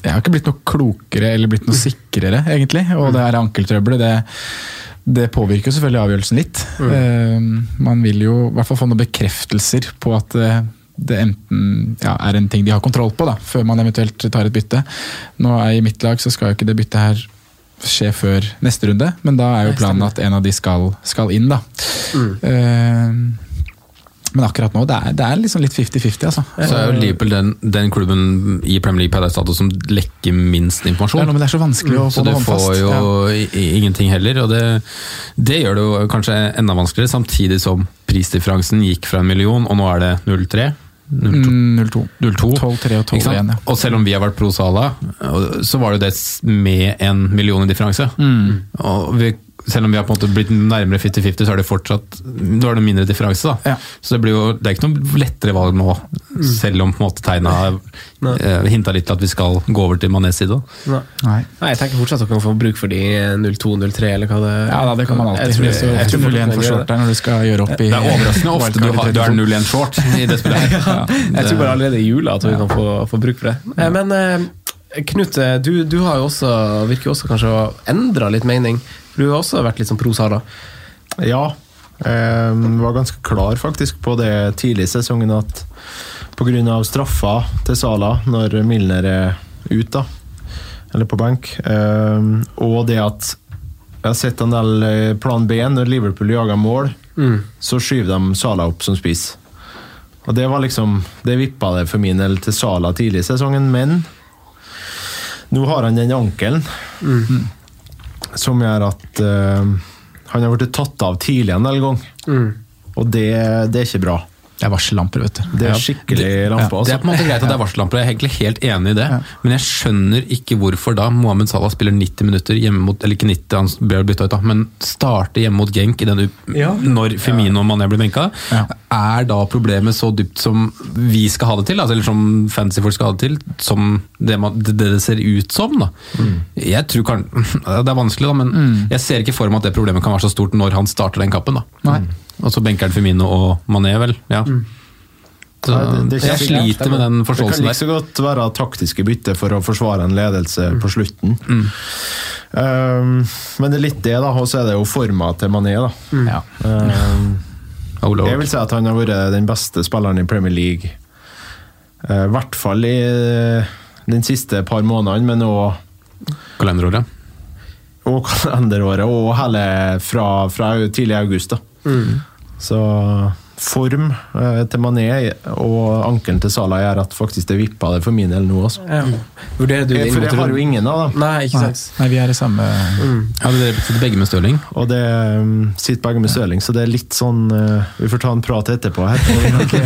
jeg har ikke blitt noe klokere eller blitt noe sikrere, egentlig. Og det her ankeltrøbbelet, det, det påvirker jo selvfølgelig avgjørelsen litt. Eh, man vil jo i hvert fall få noen bekreftelser på at det enten ja, er en ting de har kontroll på, da, før man eventuelt tar et bytte. Nå er I mitt lag så skal jo ikke det byttet her skje før neste runde, men da er jo planen at en av de skal, skal inn. da. Eh, men akkurat nå, det er, det er liksom litt 50-50, altså. Så er jo Liverpool den, den klubben i Premier League per dags dato som lekker minst Det er informasjon. noe men det er så vanskelig å Så få så det håndfast. får jo Ja. ingenting heller, og det, det gjør det jo kanskje enda vanskeligere, samtidig som prisdifferansen gikk fra en million, og nå er det 0,3. 0,2. Mm, 0-2. 0,2. 12-3 og 12-1. ja. Og selv om vi har vært pro Sala, så var det det med en million i differanse. Mm. Og vi, selv om vi har på en måte blitt nærmere 50-50, så er det fortsatt da er det mindre differanse. da. Ja. Så det blir jo, det er ikke noe lettere valg nå, selv om på en måte tegna eh, hinta litt til at vi skal gå over til Manés side. Nei. Nei. Nei, jeg tenker fortsatt at dere kan få bruk for de 02-03, eller hva det Ja, da, det kan man alltid. Jeg tror- jeg tror selvfølgelig en man for short der når du skal gjøre opp i Det er overraskende ofte du, har, du er 32. 0-1 short i det spillet. her. Ja, Jeg tror bare allerede i jula at vi kan få, få bruk for det. Eh, Men eh, Knut, du, du har jo også, virker jo også kanskje å ha endra litt mening. For Du har også vært litt sånn prosara? Ja. Jeg var ganske klar faktisk på det tidlig i sesongen at pga. straffa til Sala når Milner er ute, eller på benk, eh, og det at jeg har sett en del eh, plan B når Liverpool jager mål, så skyver de Sala opp som spiss. Og det var liksom Det vippa det for min del til Sala tidlig i sesongen, men nå har han den ankelen som gjør at uh, han har blitt tatt av tidlig en del ganger. Og det, det er ikke bra. Det er varsellamper, vet du. Det er skikkelig lampe. Det er Altså. på en måte greit at det er varsellamper, jeg er egentlig helt enig i det. Men jeg skjønner ikke hvorfor da Mohammed Salah spiller 90 minutter hjemme mot Eller ikke 90, han ble bytta ut, da, men starter hjemme mot Genk i den, Ja. når Femino og Mané blir benka. Ja. Er da problemet så dypt som vi skal ha det til, altså, eller som fantasyfolk skal ha det til, som det man, det, det ser ut som? da. Jeg tror kan, Det er vanskelig, da, men jeg ser ikke for meg at det problemet kan være så stort når han starter den kappen. da. Nei. Og så benker han Femino og Mané, vel. ja. Så, Nei, det- det jeg sliter med den forståelsen der. Det kan ikke så godt være taktiske bytte for å forsvare en ledelse på slutten. Um, men det er litt det, da. Og så er det jo forma til Mané, da. Ja. Um, Oh, jeg vil si at han har vært den beste spilleren i Premier League. Eh, I hvert fall i eh, den siste par månedene, men òg Kalenderåret. og kalenderåret, og hele fra, fra tidlig august. da. Så form eh, til Mané og ankelen til Salah gjør at faktisk det vippa det for min del nå. Altså. Ja. Vurderer du det for jeg har jo ingen av dem. Nei, ikke sant. Nei, vi er i samme Hadde dere sitter begge med Stirling? Og det um, sitter begge med Stirling, så det er litt sånn uh, Vi får ta en prat etterpå her.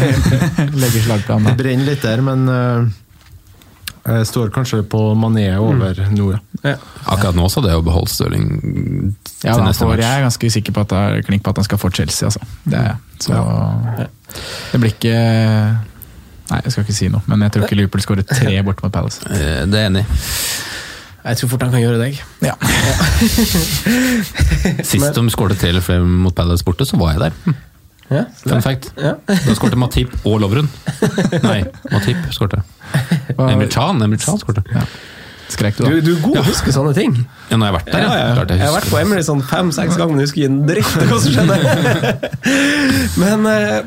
Legger slagplan Det brenner litt der, men uh, jeg står kanskje på Mané over nå, ja. Akkurat nå så hadde jeg jo beholdt Stirling Ja, da får, jeg er ganske sikker på at det er klink på at han skal få Chelsea. Altså. Det er jeg. Så det blir ikke Nei, jeg skal ikke si noe, men jeg tror ikke Liverpool skårer tre borte mot Palace. Eh, Det er enig. Jeg tror fort han kan gjøre deg. Ja. Sist de skåret tre eller flere mot Palace borte, så var jeg der. Ja, Fun fact. Ja. Da skårte Matip og Lovren. Nei, Matip skårte. Emre Chan skårte. Ja. Skrek du, Du, da? du er god til å huske sånne ting. Ja, har jeg vært der, Ja, ja. ja. Jeg har vært på Emily sånn fem-seks ganger, men jeg husker ikke en dritt av hva som skjedde. men eh,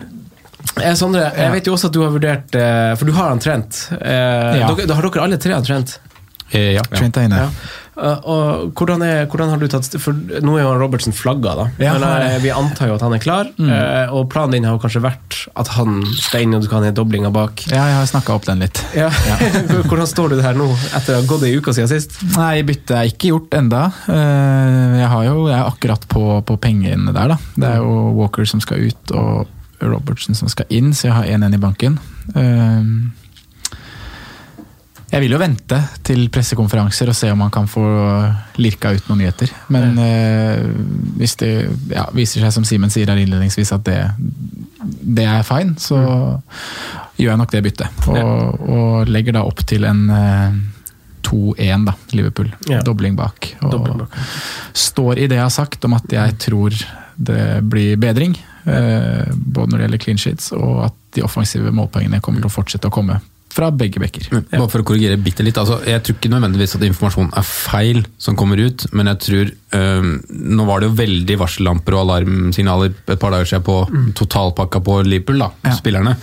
eh, Sondre, jeg vet jo også at du har vurdert eh, For du har han Trent. Eh, Ja. dere, har dere alle tre han Trent? Eh, Ja. Trent. Ja. Uh, og hvordan, er, hvordan har du tatt For Nå er jo Robertsen Robertson flagga, da. Ja, men er eh, vi antar jo at han er klar. eh, og planen din har jo kanskje vært at han skal inn, og du kan ha doblinga bak. Ja, jeg har snakka opp den litt. Ja. hvordan står du her nå, etter å ha gått ei uke siden sist? Nei, byttet er ikke gjort enda. Eh, Jeg, har jo, jeg er akkurat på, på pengene der, da. Det er jo Walker som skal ut, og Robertson som skal inn, så jeg har 1-1 i banken. Eh, Jeg vil jo vente til pressekonferanser og se om man kan få lirka ut noen nyheter. Men eh, hvis det ja, viser seg, som Simen sier her innledningsvis, at det, det er fine, så gjør jeg nok det byttet. Og, og legger da opp til en eh, 2-1, da, Liverpool. Ja. Dobling bak. Og Dobling bak. står i det jeg har sagt om at jeg tror det blir bedring. eh, både når det gjelder clean sheets, og at de offensive målpoengene kommer til å fortsette å komme fra begge bekker. Men Bare for å korrigere bitte litt. Altså, jeg tror ikke nødvendigvis at informasjonen er feil som kommer ut, men jeg tror øh, Nå var det jo veldig varsellamper og alarmsignaler et par dager siden på totalpakka på Liverpool, da, Ja. spillerne.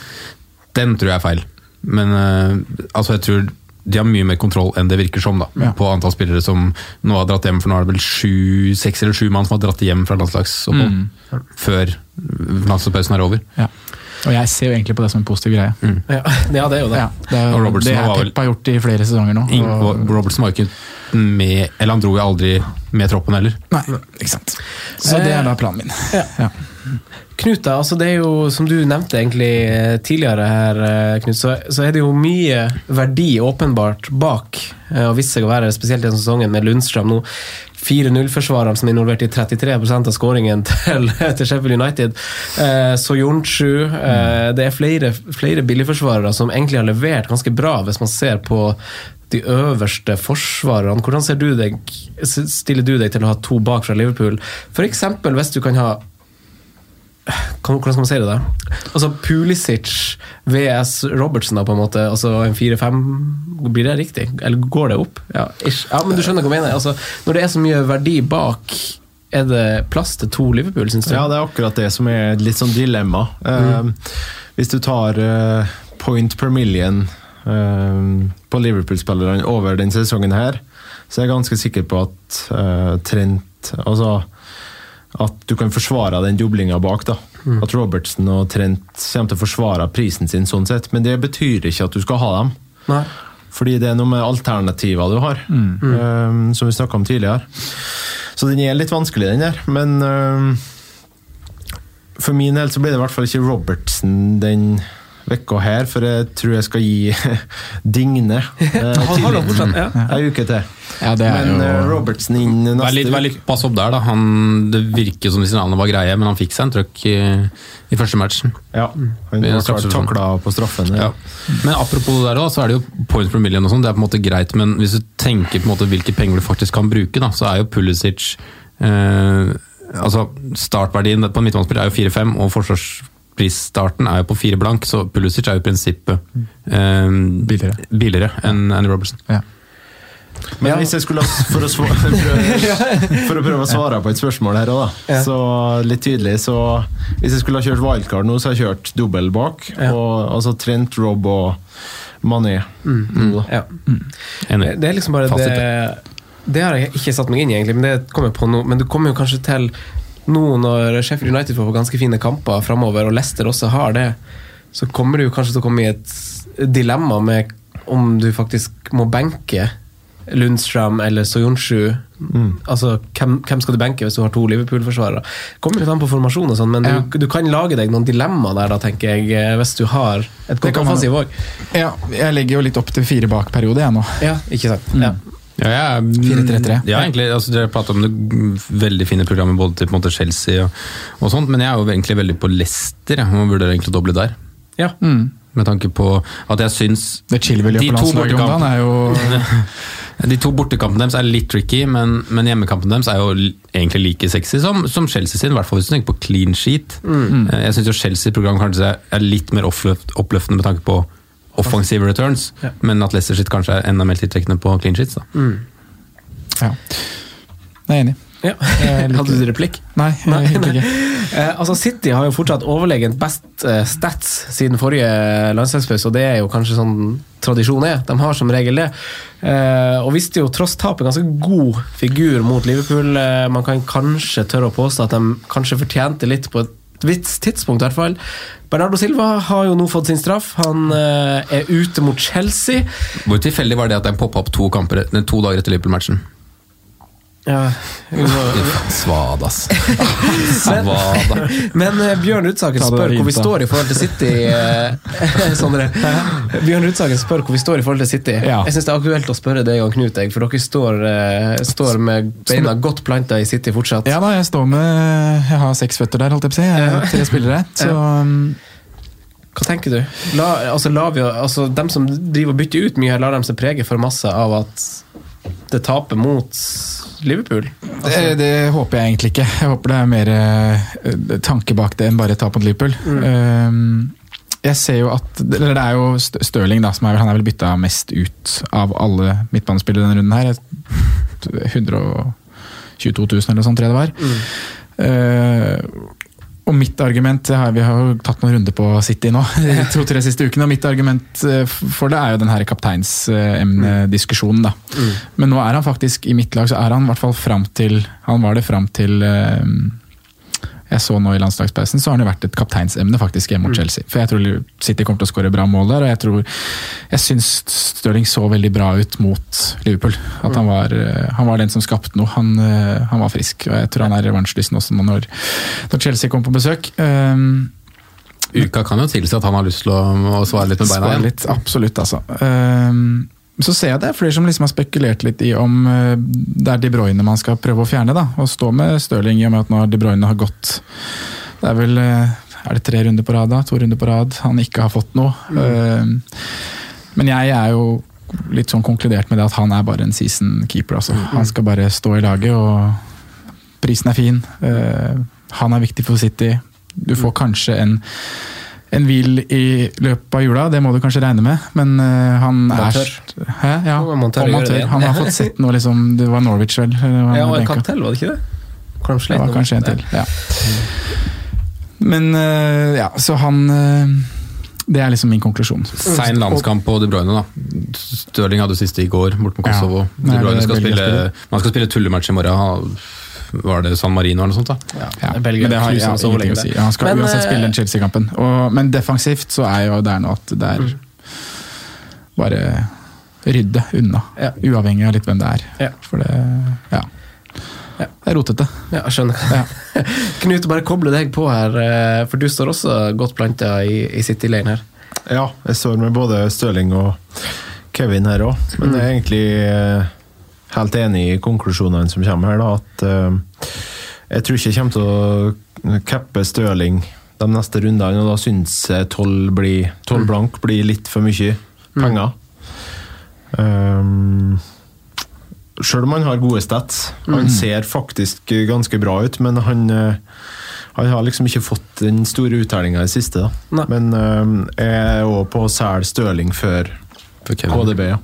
Den tror jeg er feil. Men øh, altså, jeg tror de har mye mer kontroll enn det virker som, da, Ja. på antall spillere som nå har dratt hjem. For nå er det vel sju, seks eller sju mann som har dratt hjem fra landslagsopphold før landslagspausen er over. Ja. Og jeg ser jo egentlig på det som en positiv greie. Ja, ja det er jo det. Ja, det er Og Robertson det er vel- har gjort i flere sesonger nå. Og- og Robertson var jo ikke med Eller han dro jo aldri med troppen heller. Nei, ikke sant. Så det er da planen min. Ja. Knut, da, altså det er jo, som du nevnte egentlig eh, tidligere her, eh, Knut, så, så er det jo mye verdi åpenbart bak, eh, og viste seg å være spesielt i denne sesongen med Lundstrøm nå. 4-0-forsvareren som er involvert i 33% av skåringen til, til Sheffield United. Eh, Soyuncu. Eh, det er flere, flere billigforsvarere som egentlig har levert ganske bra, hvis man ser på de øverste forsvarerne. Hvordan ser du deg, stiller du deg til å ha to bak fra Liverpool? F.eks. hvis du kan ha hvordan skal man si det? da? Altså Pulisic VS Robertson, da, på en måte. Altså en 4-5 Blir det riktig? Eller går det opp? Ja, ja men du skjønner hva jeg mener. Altså, når det er så mye verdi bak, er det plass til to Liverpool, syns du? Ja, det er akkurat det som er litt sånn dilemma. Eh, hvis du tar uh, point per million eh, på Liverpool-spillerne over den sesongen her, så er jeg ganske sikker på at uh, Trent Altså at du kan forsvare den doblinga bak. da. At Robertson og Trent kommer til å forsvare prisen sin sånn sett. Men det betyr ikke at du skal ha dem. Nei. Fordi det er noe med alternativer du har, eh, som vi snakka om tidligere. Så den er litt vanskelig, den der. Men eh, for min del så blir det i hvert fall ikke Robertsen den vekka her, for jeg tror jeg skal gi Digne eh, ja. Ei uke til. Ja, det er Men jo Robertsen inn neste Vær litt, vær litt pass opp der, da. Han, det virker som signalene var greie, men han fikk seg en trøkk i, i første matchen. Ja, han var ble straffesituasjonen. takla på straffen. Ja. Men apropos det der, da, så er det jo points per million og sånn, det er på en måte greit, men hvis du tenker på en måte hvilke penger du faktisk kan bruke, da, så er jo Pulisic eh, altså Startverdien på en midtbanespiller er jo 4-5, og forsvarsprisstarten er jo på fire blank, så Pulisic er jo i prinsippet eh, Billigere. billigere enn Andy Robertson. ja. Men hvis jeg skulle for å, svare, for, å, prøve å svare på et spørsmål her òg, da. Så litt tydelig, så Hvis jeg skulle ha kjørt wildcard nå, så har jeg kjørt dobbel bak. Og, altså Trent, Rob og Mané. Mm, mm, Ja. Enig. Det er liksom bare det Det har jeg ikke satt meg inn i, egentlig, men det kommer jeg på nå. Men du kommer jo kanskje til nå når Sheffield United får ganske fine kamper framover, og Leicester også har det, så kommer du kanskje til å komme i et dilemma med om du faktisk må benke Lundstrøm eller Soyuncu. Altså, hvem, hvem skal du benke hvis du har to Liverpool-forsvarere? Kommer litt an på formasjon, og sånn, men Ja. du, du kan lage deg noen dilemmaer der, da, tenker jeg, eh, hvis du har et godt offensiv òg. ja, jeg legger jo litt opp til fire bak-periode, jeg nå. Ja, ikke sant? Ja. Ja, er 4-3-3. Ja, egentlig, altså, Dere prater om det veldig fine programmet både til på en måte, Chelsea og, og sånt, men jeg er jo egentlig veldig på Leicester. Jeg man burde egentlig å doble der. Ja. Mm. Med tanke på at jeg syns Det på landslaget om dagen, er jo De to bortekampene deres er litt tricky, men, men hjemmekampen deres er jo egentlig like sexy som, som Chelsea sin. I hvert fall hvis du tenker på clean sheet. Mm. Eh, Jeg syns Chelsea-program kanskje er litt mer oppløft, oppløftende med tanke på offensive returns, Ja. men at Leicester sitt kanskje er enda mer tiltrekkende på clean sheets. da. Ja. Jeg er enig. Ja. Hadde du replikk? Nei, Nei, nei. ikke. Eh, altså City har jo fortsatt overlegent best eh, stats siden forrige landslagspause, og det er jo kanskje sånn tradisjon er. De har som regel det. Eh, og viste jo tross tapet ganske god figur mot Liverpool. Eh, man kan kanskje tørre å påstå at de kanskje fortjente litt på et visst tidspunkt, i hvert fall. Bernardo Silva har jo nå fått sin straff. Han eh, er ute mot Chelsea. Hvor tilfeldig var det at den poppa opp to, kamper, to dager etter Liverpool-matchen? Ja, vi må- Svad, ass. Men, Svada. men eh, Bjørn Rudsaken spør hvor vi står i forhold til City. eh. Bjørn Rudsaken spør hvor vi står i forhold til City. Ja. Jeg syns det er aktuelt å spørre deg og Knut, for dere står, eh, står med beina godt planta i City fortsatt. Ja da, jeg står med Jeg har seks føtter der, holdt jeg på å si. Jeg har tre spillere. Så um, Hva tenker du? La, altså, la vi, altså, dem som driver og bytter ut mye, lar dem seg prege for masse av at det tapet mot Liverpool? Altså, det, det håper jeg egentlig ikke. Jeg håper det er mer uh, tanke bak det enn bare tap mot Liverpool. Um, jeg ser jo at eller Det er jo St- Stirling da, som er, han er vel bytta mest ut av alle midtbanespillere denne runden her. 122 000 eller sånn, tror jeg det var. Eh, og mitt argument Vi har jo tatt noen runder på City nå, de to-tre siste ukene. og Mitt argument eh, for det er jo den her kapteinsemnediskusjonen. da. Men nå er han faktisk i mitt lag, så er han i hvert fall fram til Han var det fram til eh, jeg så nå i landslagspausen, så har han jo vært et kapteinsemne faktisk hjemme mot Chelsea. For jeg tror City kommer til å skåre bra mål der, og jeg tror Jeg syns Stirling så veldig bra ut mot Liverpool. At han var, eh, han var den som skapte noe. Han, eh, han var frisk, og jeg tror han er revansjelysten også nå når, når Chelsea kommer på besøk. Um, Uka kan jo tilsi at han har lyst til å, å svare litt med beina igjen. litt, absolutt, altså. Ehm, så ser jeg det er flere som liksom har spekulert litt i om eh, det er De Bruyne man skal prøve å fjerne. da, Og stå med Stirling i og med at nå De Bruyne har gått Det er vel eh, er det tre runder på rad, da? To runder på rad. Han ikke har fått noe. Mm. men jeg er jo litt sånn konkludert med det at han er bare en season keeper. altså. Han skal bare stå i laget, og prisen er fin. Eh, han er viktig for City. Du får kanskje en en hvil i løpet av jula, det må du kanskje regne med, men uh, han er. Hæ? Ja, Montør, man tør å og man gjøre det tør. igjen. Han har fått sett noe, liksom. Det var Norwich, vel? Ja, og en kamp til, var det ikke det? Kanskje Det var kanskje en til, ja. Men uh, ja, så han uh, Det er liksom min konklusjon. Sein landskamp på De Bruyne, da. Stirling hadde siste i går, bort mot Ja. Kosovo. Nei, De Bruyne skal spille, man skal spille tullematch i morgen. Var det San Marino eller noe sånt? da? Ja, Belgia men det har jeg ja, så ingenting å si. Ja, han skal Men, uansett spille den eh, Chelsea-kampen. Men defensivt så er jo der nå at det er bare rydde unna. Ja. Uavhengig av litt hvem det er. Ja. For det ja. Ja. Det er rotete. Ja, jeg skjønner. Ja. Knut, bare koble deg på her, eh, for du står også godt planta i, i City-leiren her. Ja, jeg står med både Støling og Kevin her òg, men det er egentlig eh, helt enig i konklusjonene som kommer her. da, at uh, Jeg tror ikke jeg kommer til å cappe Stirling de neste rundene, og da syns jeg 12 blir- 12 blank blir litt for mye penger. Um, Sjøl om han har gode stats. Han ser faktisk ganske bra ut, men han, eh, han har liksom ikke fått den store uttellinga i det siste. da. Nei. Men um, jeg er òg på å selge Stirling før. KDB. ja.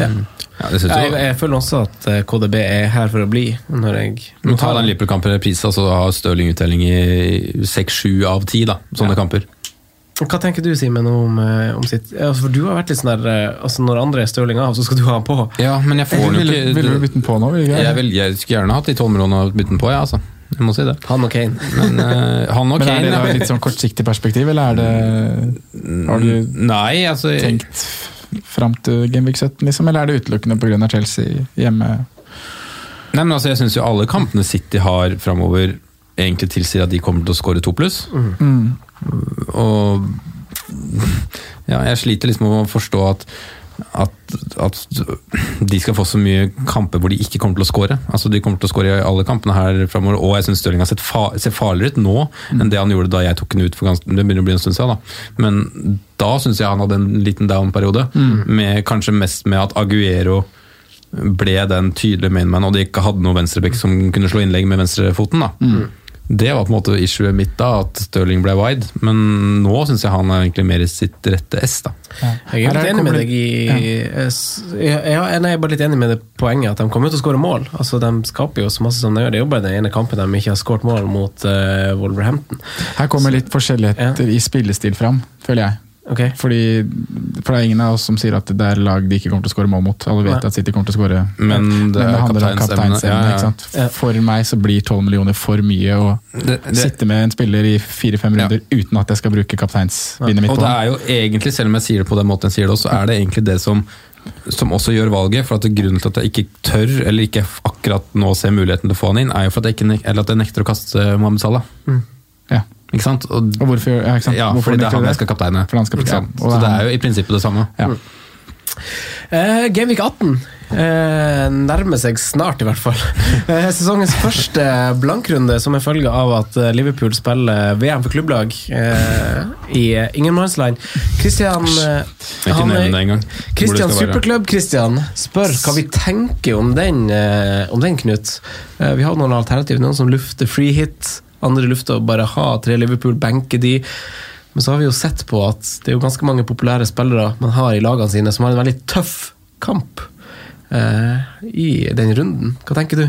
Ja. Ja, det synes Jeg, jeg. jeg føler også at eh, KDB er her for å bli. Når jeg Nå tar den Liverpool-kampen reprise, så har Stirling uttelling i seks-sju av ti. da, sånne kamper. Hva tenker du, Simen, om, eh, om sitt altså, For du har vært litt sånn der eh, altså Når andre er Stirling av, så skal du ha han på. Ja, men jeg får Ville, ikke ville du bytte den på nå? Vil jeg, vil, jeg skulle gjerne hatt de tolv millionene og bytte den på, ja, altså. Jeg må si det. Han og Kane. Men uh, han og Men er Kane det da jeg- litt sånn kortsiktig perspektiv, eller er det Har du Nei, altså tenkt fram til Gameweek 17, liksom? Eller er det utelukkende pga. Chelsea hjemme? Nei, men altså, Jeg syns jo alle kampene City har framover, egentlig tilsier at de kommer til å skåre to pluss. Mm. Og ja, jeg sliter liksom med å forstå at, at, at de skal få så mye kamper hvor de ikke kommer til å skåre. Altså, de kommer til å skåre i alle kampene her framover, og jeg syns Stirling har sett fa ser farligere ut nå enn det han gjorde da jeg tok den ut for ganske, det begynner å bli en stund siden. Da. Men da syns jeg han hadde en liten down-periode, med kanskje mest med at Aguero ble den tydelige mainman, og de ikke hadde noen venstreback som kunne slå innlegg med venstrefoten. da. Det var på en måte issuet mitt da, at Stirling ble wide, men nå syns jeg han er egentlig mer i sitt rette S. da. Jeg er litt enig med deg i ja. jeg er bare litt enig med det poenget at de kommer til å skåre mål. Altså, De skaper jo så masse som de gjør. Det er jo bare den ene kampen de ikke har skåret mål mot uh, Wolverhampton. Her kommer litt forskjelligheter i spillestil fram, føler jeg. Okay. Fordi, for det er ingen av oss som sier at det er lag de ikke kommer til å skåre mål mot. Alle vet Nei. at City kommer til å skåre. Men det er handler om kapteinsemne. Ja, ja. For meg så blir 12 millioner for mye å Det- det- sitte med en spiller i fire-fem runder uten at jeg skal bruke kapteinsbindet mitt Og det er jo egentlig, selv om jeg sier det på den måten jeg sier det, så er det egentlig det som, som også gjør valget. For at Grunnen til at jeg ikke tør, eller ikke akkurat nå ser muligheten til å få han inn, er jo for at jeg, ikke, eller at jeg nekter å kaste Mohammed Salah. Ja. Ikke sant? Og, Og hvorfor, ja, ikke sant? ja, hvorfor fordi det er han jeg skal kapteine. Ja. Så det er jo i prinsippet det samme. ja. Uh, Gameweek 18 uh, nærmer seg snart, i hvert fall. Uh, sesongens første blankrunde som en følge av at eh, Liverpool spiller VM for klubblag eh, i eh, ingenmannsland. Christian eh, han er- Christian. Superklubb Christian spør hva vi tenker om den, eh, om den Knut. Eh, vi har noen alternativer, Noen som lufter free hit, andre lufter å bare ha tre Liverpool, benke de. Men så har vi jo sett på at det er jo ganske mange populære spillere man har i lagene sine som har en veldig tøff kamp eh, i den runden. Hva tenker du?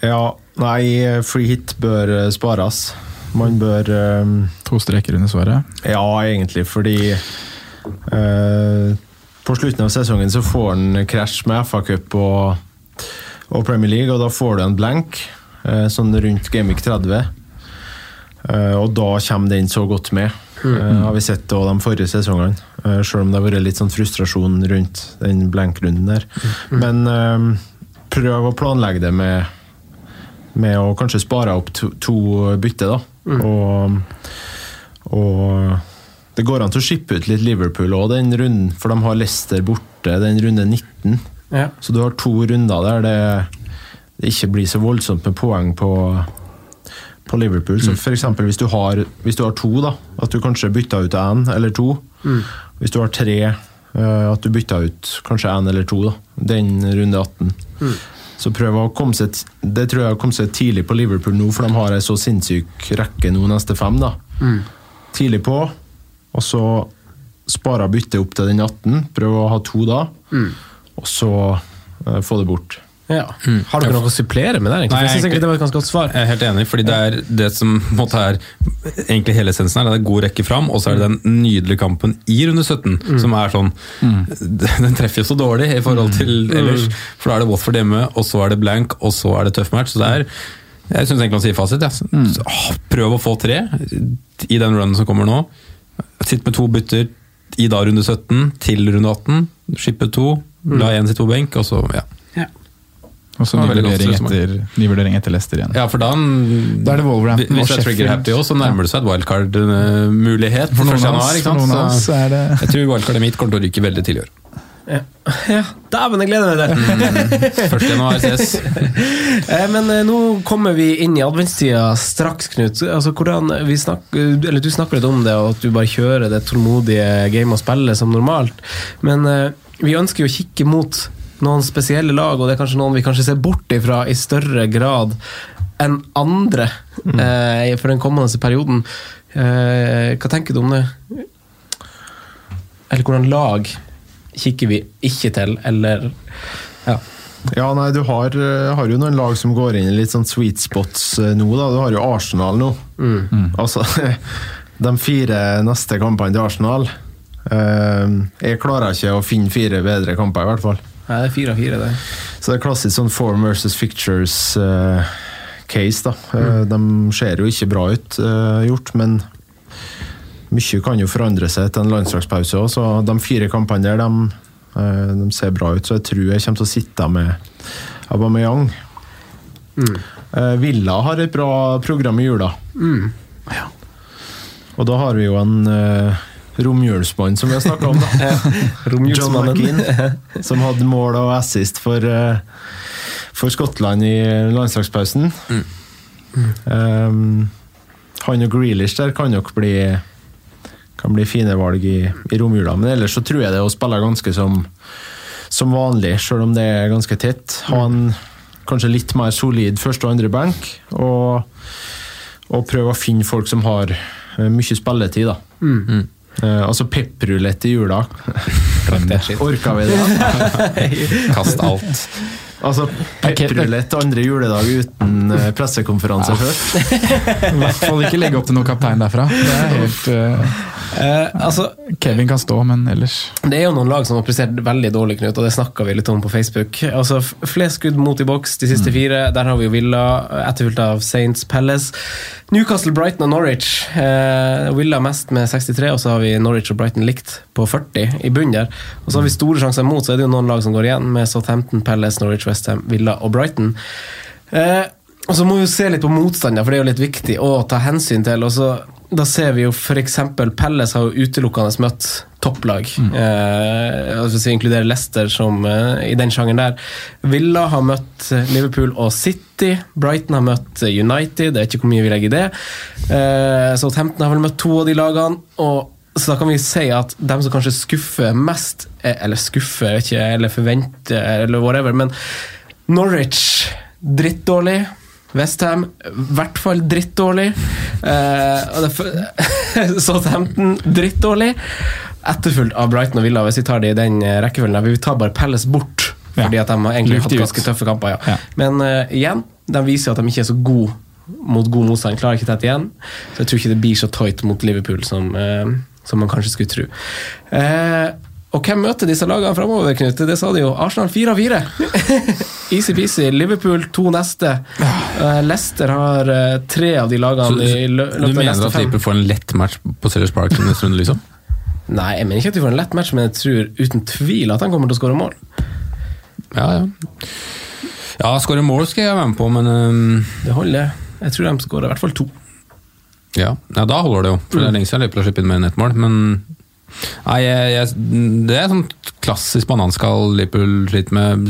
Ja, nei, free hit bør eh, spares. Man bør eh, To streker under svaret. Ja, egentlig, fordi eh, På slutten av sesongen så får han krasj med FA-cup og, og Premier League, og da får du en blank, sånn rundt Gamic 30. Eh, og da kommer den så godt med. Eh, har vi sett det de forrige sesongene. Selv om det har vært litt sånn frustrasjon rundt den blank-runden der. Men eh, prøv å planlegge det med, med å kanskje spare opp to, to bytte, da. Og, og det går an til å shippe ut litt Liverpool òg, den runden, for de har Leicester borte den runde 19. Ja. Så du har to runder der det, det ikke blir så voldsomt med poeng på, på Liverpool. Så for eksempel hvis du, har, hvis du har to, da, at du kanskje bytter ut én eller to. Hvis du har tre, eh, at du bytter ut kanskje én eller to. Da, den runde 18. Så prøv å komme seg Det tror jeg har kommet seg tidlig på Liverpool nå, for de har ei så sinnssyk rekke nå neste fem. da. Tidlig på, og så spare byttet opp til den 18. Prøv å ha to da, og så eh, få det bort. Ja. Har dere noe å supplere med der? egentlig? Nei, jeg synes egentlig- det var et ganske godt svar. Jeg er helt enig, fordi det er det som måte er egentlig hele essensen her. Det er god rekke fram, og så er det den nydelige kampen i runde 17, som er sånn Den treffer jo så dårlig i forhold til ellers. For da er det Watford hjemme, og så er det blank, og så er det tøff match. Så det er Jeg syns egentlig han sier fasit. Ja. Så, Prøv å få tre i den runnen som kommer nå. Sitt med to bytter i da runde 17 til runde 18. Skippe to, la én sitte på benk, og så ja. Og så ny vurdering, etter, nivellering Leicester igjen. Ja, for da Da er det Wolverhampton Hvis og du er trigger happy også, så nærmer det seg et wildcard-mulighet. For For noen av oss, noen av er det jeg tror wildcardet mitt kommer til å ryke veldig tidlig i år. Ja, Dæven, jeg gleder meg til det! 1. januar ses. Eh, Men eh, nå kommer vi inn i adventstida straks, Knut. Altså, hvordan vi snak, eller Du snakker litt om det, og at du bare kjører det tålmodige game og spiller som normalt. Men eh, vi ønsker jo å kikke mot noen spesielle lag, og det er kanskje noen vi kanskje ser bort ifra i større grad enn andre eh, for den kommende perioden. Eh, hva tenker du om det? Eller hvordan lag kikker vi ikke til, eller ja. Ja, nei, du har, eh, har jo noen lag som går inn i litt sånn sweet spots eh, nå. da. Du har jo Arsenal nå. Altså, de fire neste kampene til Arsenal eh, Jeg klarer ikke å finne fire bedre kamper, i hvert fall. Nei, det er fire av fire, det. Så det er klassisk sånn form versus fictures eh, case, da. Mm. De ser jo ikke bra ut uh, gjort, men mye kan jo forandre seg etter en landslagspause òg, så de fire kampene der, de, eh, de ser bra ut. Så jeg tror jeg kommer til å sitte med Aubameyang. Mm. Villa har et bra program i jula. Og da har vi jo en eh, romjulsmann som vi har snakka om. da John. McKean, som hadde mål og assist for, eh, for Skottland i landslagspausen. Um, han og Grealish der kan nok bli kan bli fine valg i, i romjula, men ellers så tror jeg det å spille ganske som, som vanlig, selv om det er ganske tett. Ha en kanskje litt mer solid første og andre benk, og, og prøve å finne folk som har eh, mye spilletid. da. Eh, altså pepperulett i jula. Orka vi det? Kast alt. Altså pepperulett andre juledag uten eh, pressekonferanse før. I hvert fall ikke legge opp til noen kaptein derfra. Det er helt Uh... Eh, altså, Kevin kan stå, men ellers Det er jo noen lag som har prestert veldig dårlig, Knut, og det snakka vi litt om på Facebook. Altså, Flest skudd mot i boks de siste fire. Der har vi jo Villa, etterfulgt av Saints Palace. Newcastle, Brighton og Norwich. Eh, Villa mest med 63, og så har vi Norwich og Brighton likt på 40 i bunnen der. Og så har vi store sjanser imot, så er det jo noen lag som går igjen, med Southampton, Palace, Norwich, Westham, Villa og Brighton. Eh, og så må vi jo se litt på motstander, for det er jo litt viktig å ta hensyn til. og så da ser vi jo f.eks. Pelles har jo utelukkende møtt topplag. Eh, altså hvis vi inkluderer Leicester som, eh, i den sjangeren der. Villa har møtt Liverpool og City. Brighton har møtt United. Jeg vet ikke hvor mye vi legger i det. Eh, Southampton har vel møtt to av de lagene. og så da kan vi si at dem som kanskje skuffer mest, eh, eller skuffer, ikke, eller forventer, eller whatever, men Norwich drittdårlig. Westham i hvert fall drittdårlig. Eh, det er Southampton drittdårlig. Etterfulgt av Brighton og Villa, hvis vi tar det i den eh, rekkefølgen. Vi tar bare Pelles bort, fordi at de har egentlig hatt ut. ganske tøffe kamper. Ja. Men uh, igjen, de viser at de ikke er så gode mot god motstand. Klarer ikke tett igjen. Så jeg tror ikke det blir så tight mot Liverpool som, uh, som man kanskje skulle tro. Uh, og hvem møter disse lagene framover, Knut? Det sa de jo. Arsenal 4-4. Easy-peasy. Liverpool to neste. Leicester har tre av de Så, lagene i av du fem. Du mener at. Liverpool får en lett match på Sellers Park neste runde, liksom? Nei, jeg mener ikke at de får en lett match, men jeg tror uten tvil at han kommer til å skåre mål. Ja, ja. Ja, skåre mål skal jeg være med på, men um... Det holder. Jeg tror de skårer i hvert fall to. ja. ja, da holder det jo. For det er lenge siden Liverpool har sluppet inn mer enn ett mål. Men nei, jeg, jeg, det er sånn klassisk bananskall Liverpool sliter med.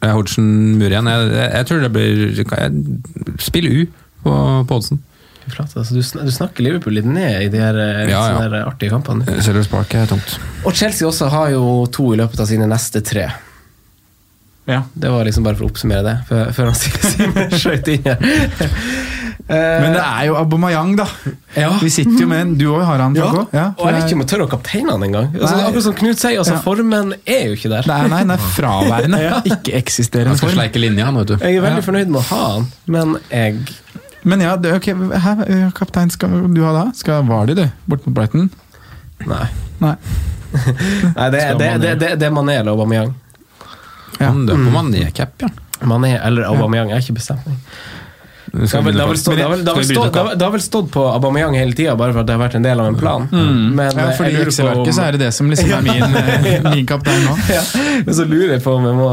Eh, Hodgson Murien. Jeg, jeg, tror det blir Spill U på, på oddsen. Altså, du, sn- du snakker Liverpool litt ned i de her, eh, Ja, ja. artige kampene. Sellers Park er tomt. Og Chelsea også har jo to i løpet av sine neste tre. Ja. Det var liksom bare for å oppsummere det, før, før han Simen skjøt inn her. Eh, Men det er jo Abomayang, da. ja. Vi sitter jo med en Du òg har han, ja. Franco? Ja, og jeg vet ikke om jeg tør å kapteine han engang. Altså, akkurat som Knut sier, altså, Ja. formen er jo ikke der. Nei, nei, den er fraværende. Ja. Ikke-eksisterende Han skal form. sleike linja, han, vet du. Jeg er veldig Ja. fornøyd med å ha han, men jeg Men ja, det, ok, her, ø, kaptein skal du ha da? Skal Vardy, du? Bort mot Brighton? Nei. Nei. Nei det, det, det, det, det er Mané eller Aubameyang. Ja. Han dør på mané-cap, ja. Mané eller Aubameyang, jeg har ikke bestemt meg. Det har vel, stått, på Aubameyang hele tida, bare for at det har vært en del av en plan. Men Ja, for i økseverket om- så er det det som liksom er min, eh, min kaptein nå. ja, Men så lurer jeg på om jeg må,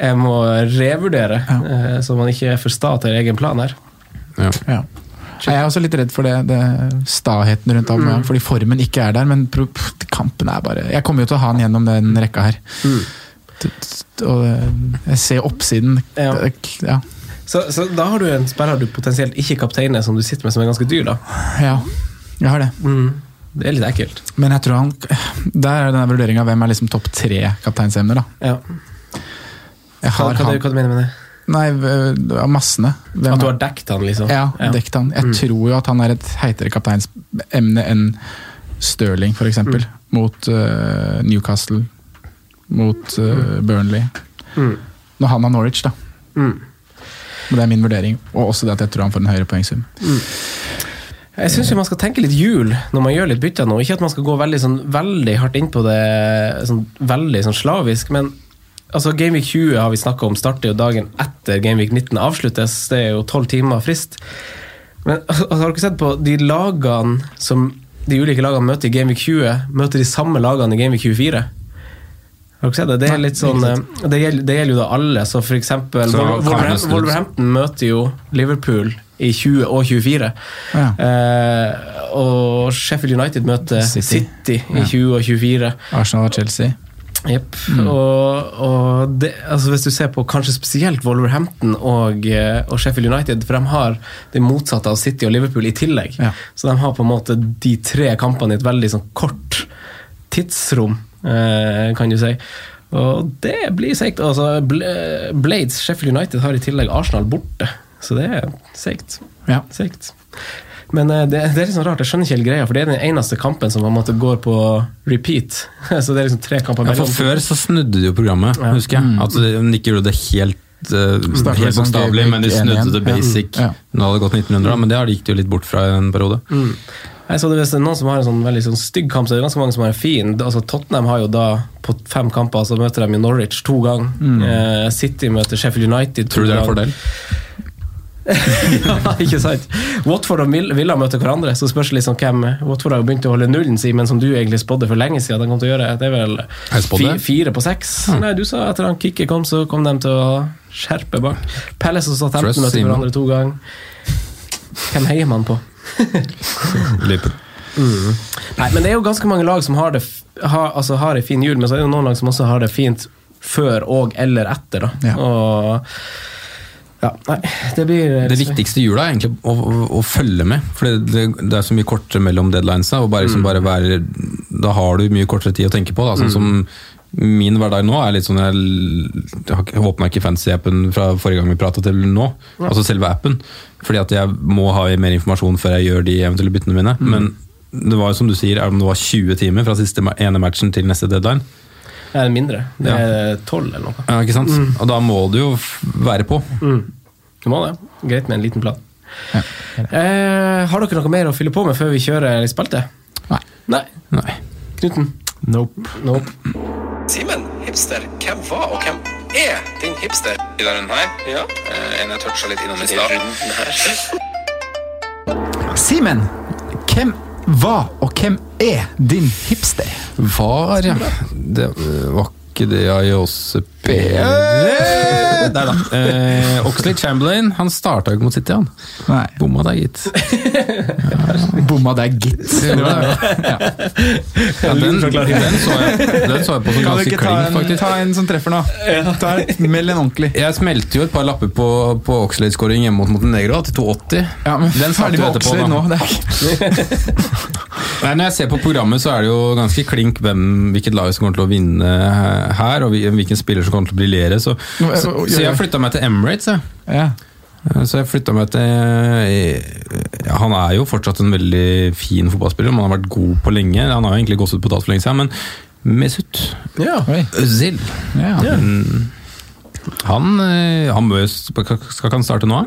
jeg må revurdere, Ja. eh, så man ikke er for sta til egen plan her. Ja. Ja. Jeg er også litt redd for det, det staheten rundt Aubameyang, fordi formen ikke er der. Men pff, kampen er bare Jeg kommer jo til å ha han gjennom den rekka her. T- Og eh, jeg ser oppsiden. Ja. Ja. Så, så da har du en spiller du potensielt ikke kapteiner, som du sitter med som er ganske dyr, da. ja. Jeg har det. Det er litt ekkelt. Men jeg tror han Der er denne vurderinga hvem er liksom topp tre kapteinsemner. da. Ja. Jeg Hva, har hva, han hva du mener med det? Nei, av massene. Hvem At du har dekket han, liksom? Ja, dekt han. Jeg tror jo at han er et heitere kapteinsemne enn Stirling, f.eks. eksempel Mot uh, Newcastle, mot eh, Burnley. Mm. Når han har Norwich, da. Mm. Men Det er min vurdering. Og også det at jeg tror han får en høyere poengsum. Jeg syns man skal tenke litt jul når man gjør litt bytter nå. Ikke at man skal gå veldig, sånn, veldig hardt inn på det sånn, veldig sånn slavisk, men altså, Gameweek 20 har vi snakka om starter jo dagen etter Gameweek 19 avsluttes. Det er jo tolv timer frist. Men altså, har dere sett på de lagene som de ulike lagene møter i Gameweek 20, møter de samme lagene i Gameweek 24? Har dere sett det? Det er litt sånn eh, Det gjelder, det gjelder jo da alle, så for eksempel Så Wolver- er Wolverhampton. Wolverhampton møter jo Liverpool i 20 og 24. Ja. Eh, og Sheffield United møter City. City, i 20 og 24. Arsenal og Chelsea. Jepp. Og, og det, altså hvis du ser på kanskje spesielt Wolverhampton og, eh, og Sheffield United, for de har det motsatte av City og Liverpool i tillegg. Ja. Så de har på en måte de tre kampene i et veldig sånn kort tidsrom, eh, kan du si. Og det blir seigt. Altså, Blades, Sheffield United, har i tillegg Arsenal borte, så det er seigt. Ja. Men eh, det, det er litt sånn rart, jeg skjønner ikke helt greia, for det er den eneste kampen som måte går på repeat. Så det er liksom tre kamper Ja, for. Før så snudde de jo programmet, Ja. husker jeg. At de de ikke gjorde det helt uh, helt sånn bokstavelig, men de snudde det basic. Ja. Nå hadde det gått 1900, da, men det har de gikk jo litt bort fra i en periode. Mm. Jeg så det Hvis det er noen som har en sånn veldig sånn stygg kamp, så er det ganske mange som har en fin. Altså Tottenham har jo da på fem kamper så møter de Norwich to ganger. Eh, City møter Sheffield United to Tror du det er en ganger. fordel? Ja, ikke sant? Watford og Villa møter hverandre, så spørs det liksom hvem Watford har jo begynt å holde nullen sin, men som du egentlig spådde for lenge siden. at de kom til å gjøre, Det er vel fire på seks? Nei, du sa etter han kicket kom, så kom de til å skjerpe bak. Palace og Southampton møter hverandre to ganger. Hvem heier man på? Liverpool. Nei, men det er jo ganske mange lag som har det har, altså har en fin jul, men så er det jo noen lag som også har det fint før og eller etter. Da. Ja. Og ja, nei, det blir Det viktigste i jula er egentlig å, å, å følge med, for det, det, det er så mye kortere mellom deadlinesa. Og bare, liksom bare være, da har du mye kortere tid å tenke på. Da. Sånn som Min hverdag nå er litt sånn Jeg, jeg åpna ikke fancy-appen fra forrige gang vi prata til nå, altså selve appen. Fordi at jeg må ha mer informasjon før jeg gjør de eventuelle byttene mine. Men det var jo som du sier, om det var 20 timer fra siste ene matchen til neste deadline. Er det mindre. Det er tolv eller noe. Ja, ikke sant? Og da må du jo være på. Du må det. Greit med en liten plan. Eh, har dere noe mer å fylle på med før vi kjører litt spalte? Nei. Nei. Nei. Knuten? Nope. Nope. Simen, hipster. Hvem var og hvem er din hipster i denne runden her? Ja. en jeg toucha litt innom i stad. Simen, hvem var og hvem er din hipster? Var, ja. Det øh, var ikke det jeg også Der, da. Eh, Oxley Chamberlain han starta ikke mot City, han. Nei, Bomma der, gitt. bomma deg, gitt. Ja. Ja, den, den, så jeg, den så jeg på som ganske ikke klink, en, faktisk. ta en som treffer nå? Ta Meld en ordentlig. Jeg smelte jo et par lapper på, på Oxlade-skåring hjemme mot Montenegro til 2,80. Ja, men Den ferdig med Oxlade nå. Det er, Nei, når jeg ser på programmet, så er det jo ganske klink hvem, hvilket lag som kommer til å vinne her, og hvilken spiller som kommer til å briljere. Så, så, så jeg flytta meg til Emirates. Jeg. ja. Så jeg flytta meg til ja, Han er jo fortsatt en veldig fin fotballspiller, Han har vært god på lenge. Han har jo egentlig gått ut på dato for lenge siden, men Mesut Ja. Özil Ja. mm, han, eh, han jo Skal ikke han starte nå?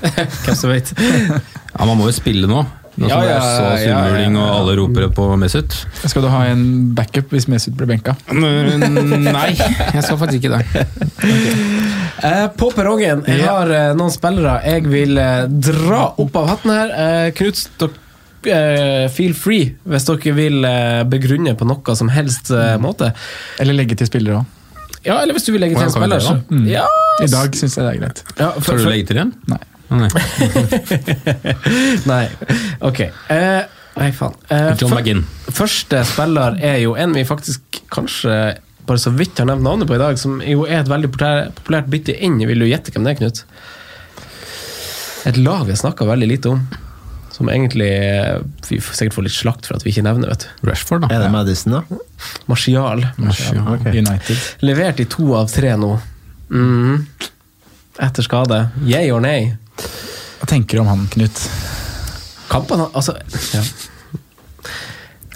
Hvem som vet. Ja, Man må jo spille nå. Nå som Ja, det er ja, så ja, ja, surmuling, ja. og alle roper på Mesut. Skal du ha en backup hvis Mesut blir benka? Nei, jeg skal faktisk ikke det. Eh, på perrongen. Jeg har eh, noen spillere jeg vil eh, dra opp av hatten her. Knut, eh, feel free hvis dere vil begrunne på noe som helst eh, måte. Eller legge til spillere òg. Ja, eller hvis du vil legge til en spiller. Mm. Ja, I dag syns jeg det er greit. ja, for, Skal du legge til igjen? Nei. Nei. Nei. Ok. Eh, nei, faen. Eh, John McGinn. Første spiller er jo en vi faktisk kanskje bare så vidt har nevnt navnet på i dag, som jo er et veldig populært bytte inn. Vil du gjette hvem det er, Knut? Et lag vi har snakka veldig lite om. Som egentlig eh, vi sikkert får litt slakt for at vi ikke nevner. vet du. Rashford, Er da. det Madison, da? Martial. Okay. United. Levert i to av tre nå. Mm. Etter skade. Yay or nay? Hva tenker du om han, Knut? Kampen, Altså ja.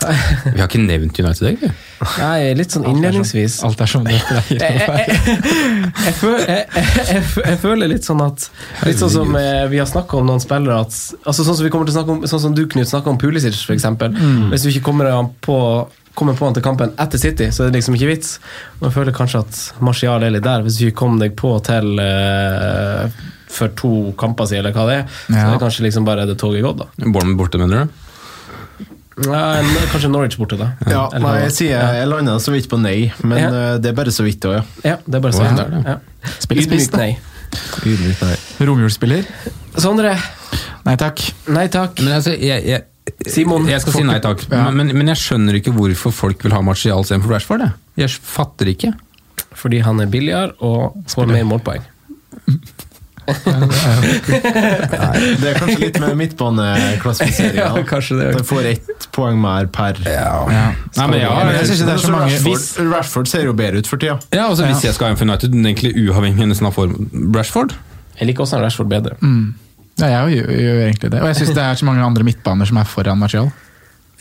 Vi har ikke nevnt United, egentlig. Nei, litt sånn innledningsvis. Alt er som det pleier å jeg, være. jeg, føler, litt sånn at Litt sånn som eh, vi har snakka om noen spillere at, altså Sånn som vi kommer til å snakke om Sånn som du, Knut, snakka om Pulisic, for eksempel. Hvis du ikke kommer på Kommer på han til kampen etter City, så er det liksom ikke vits. Og jeg føler kanskje at Martial er litt der. Hvis du ikke kom deg på til eh, for to kamper siden, eller hva det er, så det er kanskje liksom bare det toget gått, da. Bournemouth borte, mener du? Ja, en- kanskje Norwich borte, da. Ja, Eller nei, jeg sier jeg landa så vidt på nei, men Ja. eh, det er bare så vidt òg, ja. Ja, det er bare så vidt. Wow. Ja. Ydmykt nei. Ydmykt nei. Romjulsspiller? Sondre, Nei takk. nei takk. Men altså, jeg, jeg, Simon. jeg skal si nei takk, Ja. men, men jeg skjønner ikke hvorfor folk vil ha Martial istedenfor Rashford. Jeg. jeg fatter ikke. Fordi han er billigere og får mer målpoeng. Det er kanskje litt med midtbaneklassifiseringa. Ja, kanskje det. Du får ett poeng mer per Ja. Nei, men ja, jeg synes ikke det er så mange Rashford, Rashford ser jo bedre ut for tida. Ja, altså Hvis jeg skal ha en for United, egentlig uavhengig nesten av form Rashford? Jeg liker også Rashford bedre. Ja, jeg gjør, gjør egentlig det. Og jeg syns det er så mange andre midtbaner som er foran Martial.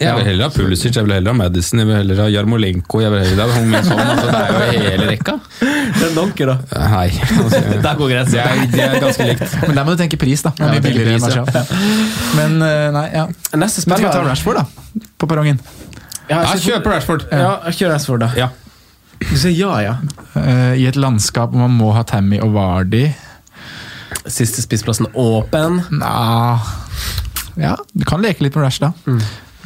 Jeg vil heller ha Pulisic, jeg vil heller ha Madison, jeg vil heller ha Jarmolenko jeg vil heller ha Hong Min Son. Altså, det er jo hele rekka. Det er donker, da. Nei. Altså, Der går det, er, det er ganske likt. Men der må du tenke pris, da. Det er Ja, mye tenke billigere enn pris, ja. Martial. Men eh, nei, ja. Neste Men skal vi ta spiller Rashford, da? På perrongen. Ja, Ja, jeg kjøper kjør på Rashford. Ja, jeg kjører Rashford, da. Ja. Du sier ja, ja. Eh, I et landskap hvor man må ha Tammy og Vardy Siste spissplassen åpen. Nja Ja, du kan leke litt med Rash, da.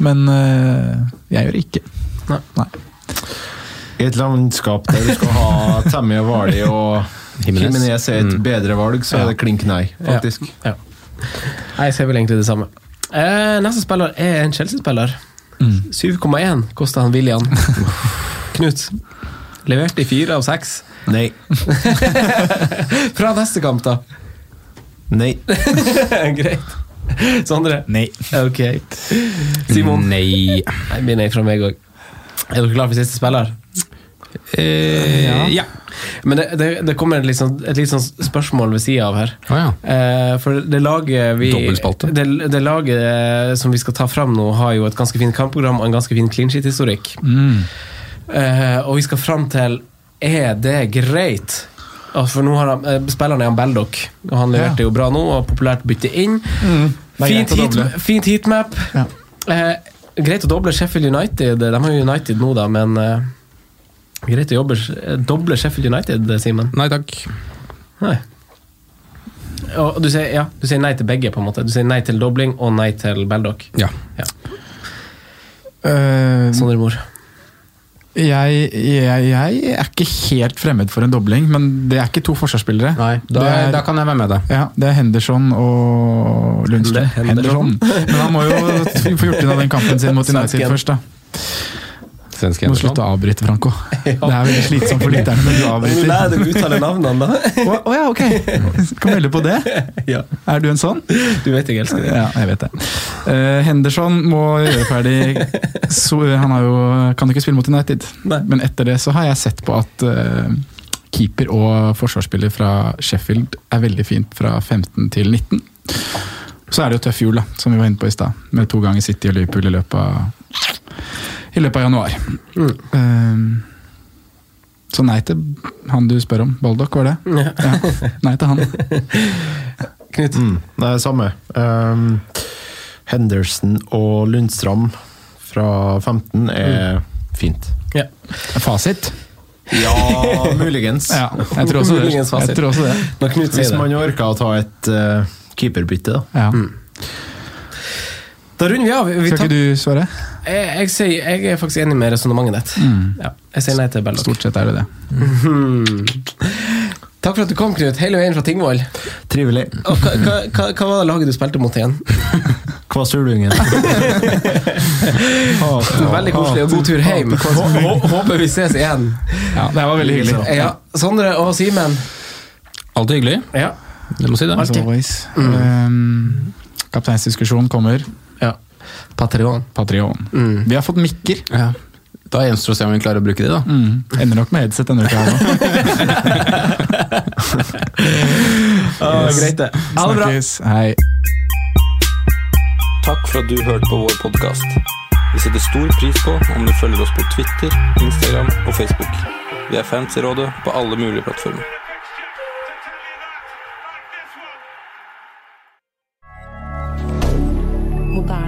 Men eh, jeg gjør det ikke. Nei. Nei. I et landskap der du skal ha Tammy og Vardy og. Jimenez er et Mm. bedre valg, så Ja. er det klink nei, faktisk. Ja. Nei, Jeg ser vel egentlig det samme. Eh, neste spiller er en Chelsea-spiller. 7,1 kosta han William. Knut. Leverte i fire av seks. Nei. Fra neste kamp, da. Nei. Greit. Sondre? Nei. Ok. Simon? Nei. Nei, blir nei fra meg òg. Er dere klare for siste spiller? Eh, ja. Men det, det, det kommer et litt, sånn, et litt sånn spørsmål ved sida av her. Oh, ja. Eh, for det laget vi det, det laget eh, som vi skal ta fram nå, har jo et ganske fint kampprogram og en ganske fin clean sheet-historikk. Eh, og vi skal fram til Er det greit? Og For nå har han, eh, spilleren er han Beldock, og han leverte jo bra nå, og populært bytte inn. Er Fint, heat, fint heatmap. Ja. Eh, greit å doble Sheffield United. De har jo United nå, da, men eh, greit å jobbe, doble Sheffield United, Simen? Nei takk. Nei. Og du sier, ja, du sier nei til begge, på en måte. Du sier nei til dobling og nei til Beldock. Ja. Eh, Sondre Mor. Jeg, jeg, jeg er ikke helt fremmed for en dobling, men det er ikke to forsvarsspillere. Nei, da, er- da kan jeg være med deg. Ja, Det er Henderson og Lundstrøm. Er Henderson. Men han må jo få gjort unna den kampen sin mot United først, da. Svenske Må slutte å avbryte, Franco. Det er veldig slitsomt for lytterne når du avbryter. deg å uttale navnene, da. Å oh, ja, ok! Kan melde på det. ja. Er du en sånn? Du vet jeg elsker det. Ja, jeg vet det. Uh, Henderson må gjøre ferdig so, Han har jo, kan ikke spille mot United, Nei. men etter det så har jeg sett på at uh, keeper og forsvarsspiller fra Sheffield er veldig fint fra 15 til 19. Så er det jo tøff jul, da, som vi var inne på i stad, med to ganger City og Liverpool i løpet av, i løpet av januar. Eh, så nei til han du spør om. Baldock, var det? Ja. Ja, nei til han. Knut. Mm, er samme. Um, Henderson og Lundstram fra 15 er fint. Ja. Fasit? Ja, muligens. Ja, jeg tror også. Muligens fasit. Jeg tror også det. Når Knut Hvis man orker å ta et uh, keeperbytte, da. Ja. Da runder vi av. Vi Skal ikke du svare? jeg, jeg, jeg, jeg er faktisk enig med resonnementet ditt. Ja, jeg sier nei til Belloc. Stort sett er det det. Takk for at du kom, Knut. Hele veien fra Tingvoll. Trivelig. Og hva, hva, hva, var det laget du spilte mot igjen? Kvasulungen. Veldig koselig, og god tur hjem. Hå- hå- Håper vi ses igjen. Ja, det var veldig hyggelig. Ja, Sondre og Simen. Alltid hyggelig. Ja. Det må si det. Alltid. always. Um, kapteinsdiskusjon kommer. Ja. Patreon. Mm. Vi har fått mikker. Ja. Da gjenstår det å se om vi klarer å bruke det, da. Mm. Ender nok med headset denne uka. her nå. Yes. Greit, det. Ha det bra. Hei. Takk for at du hørte på vår podkast. Vi setter stor pris på om du følger oss på Twitter, Instagram og Facebook. Vi er fans i rådet på alle mulige plattformer. Moderne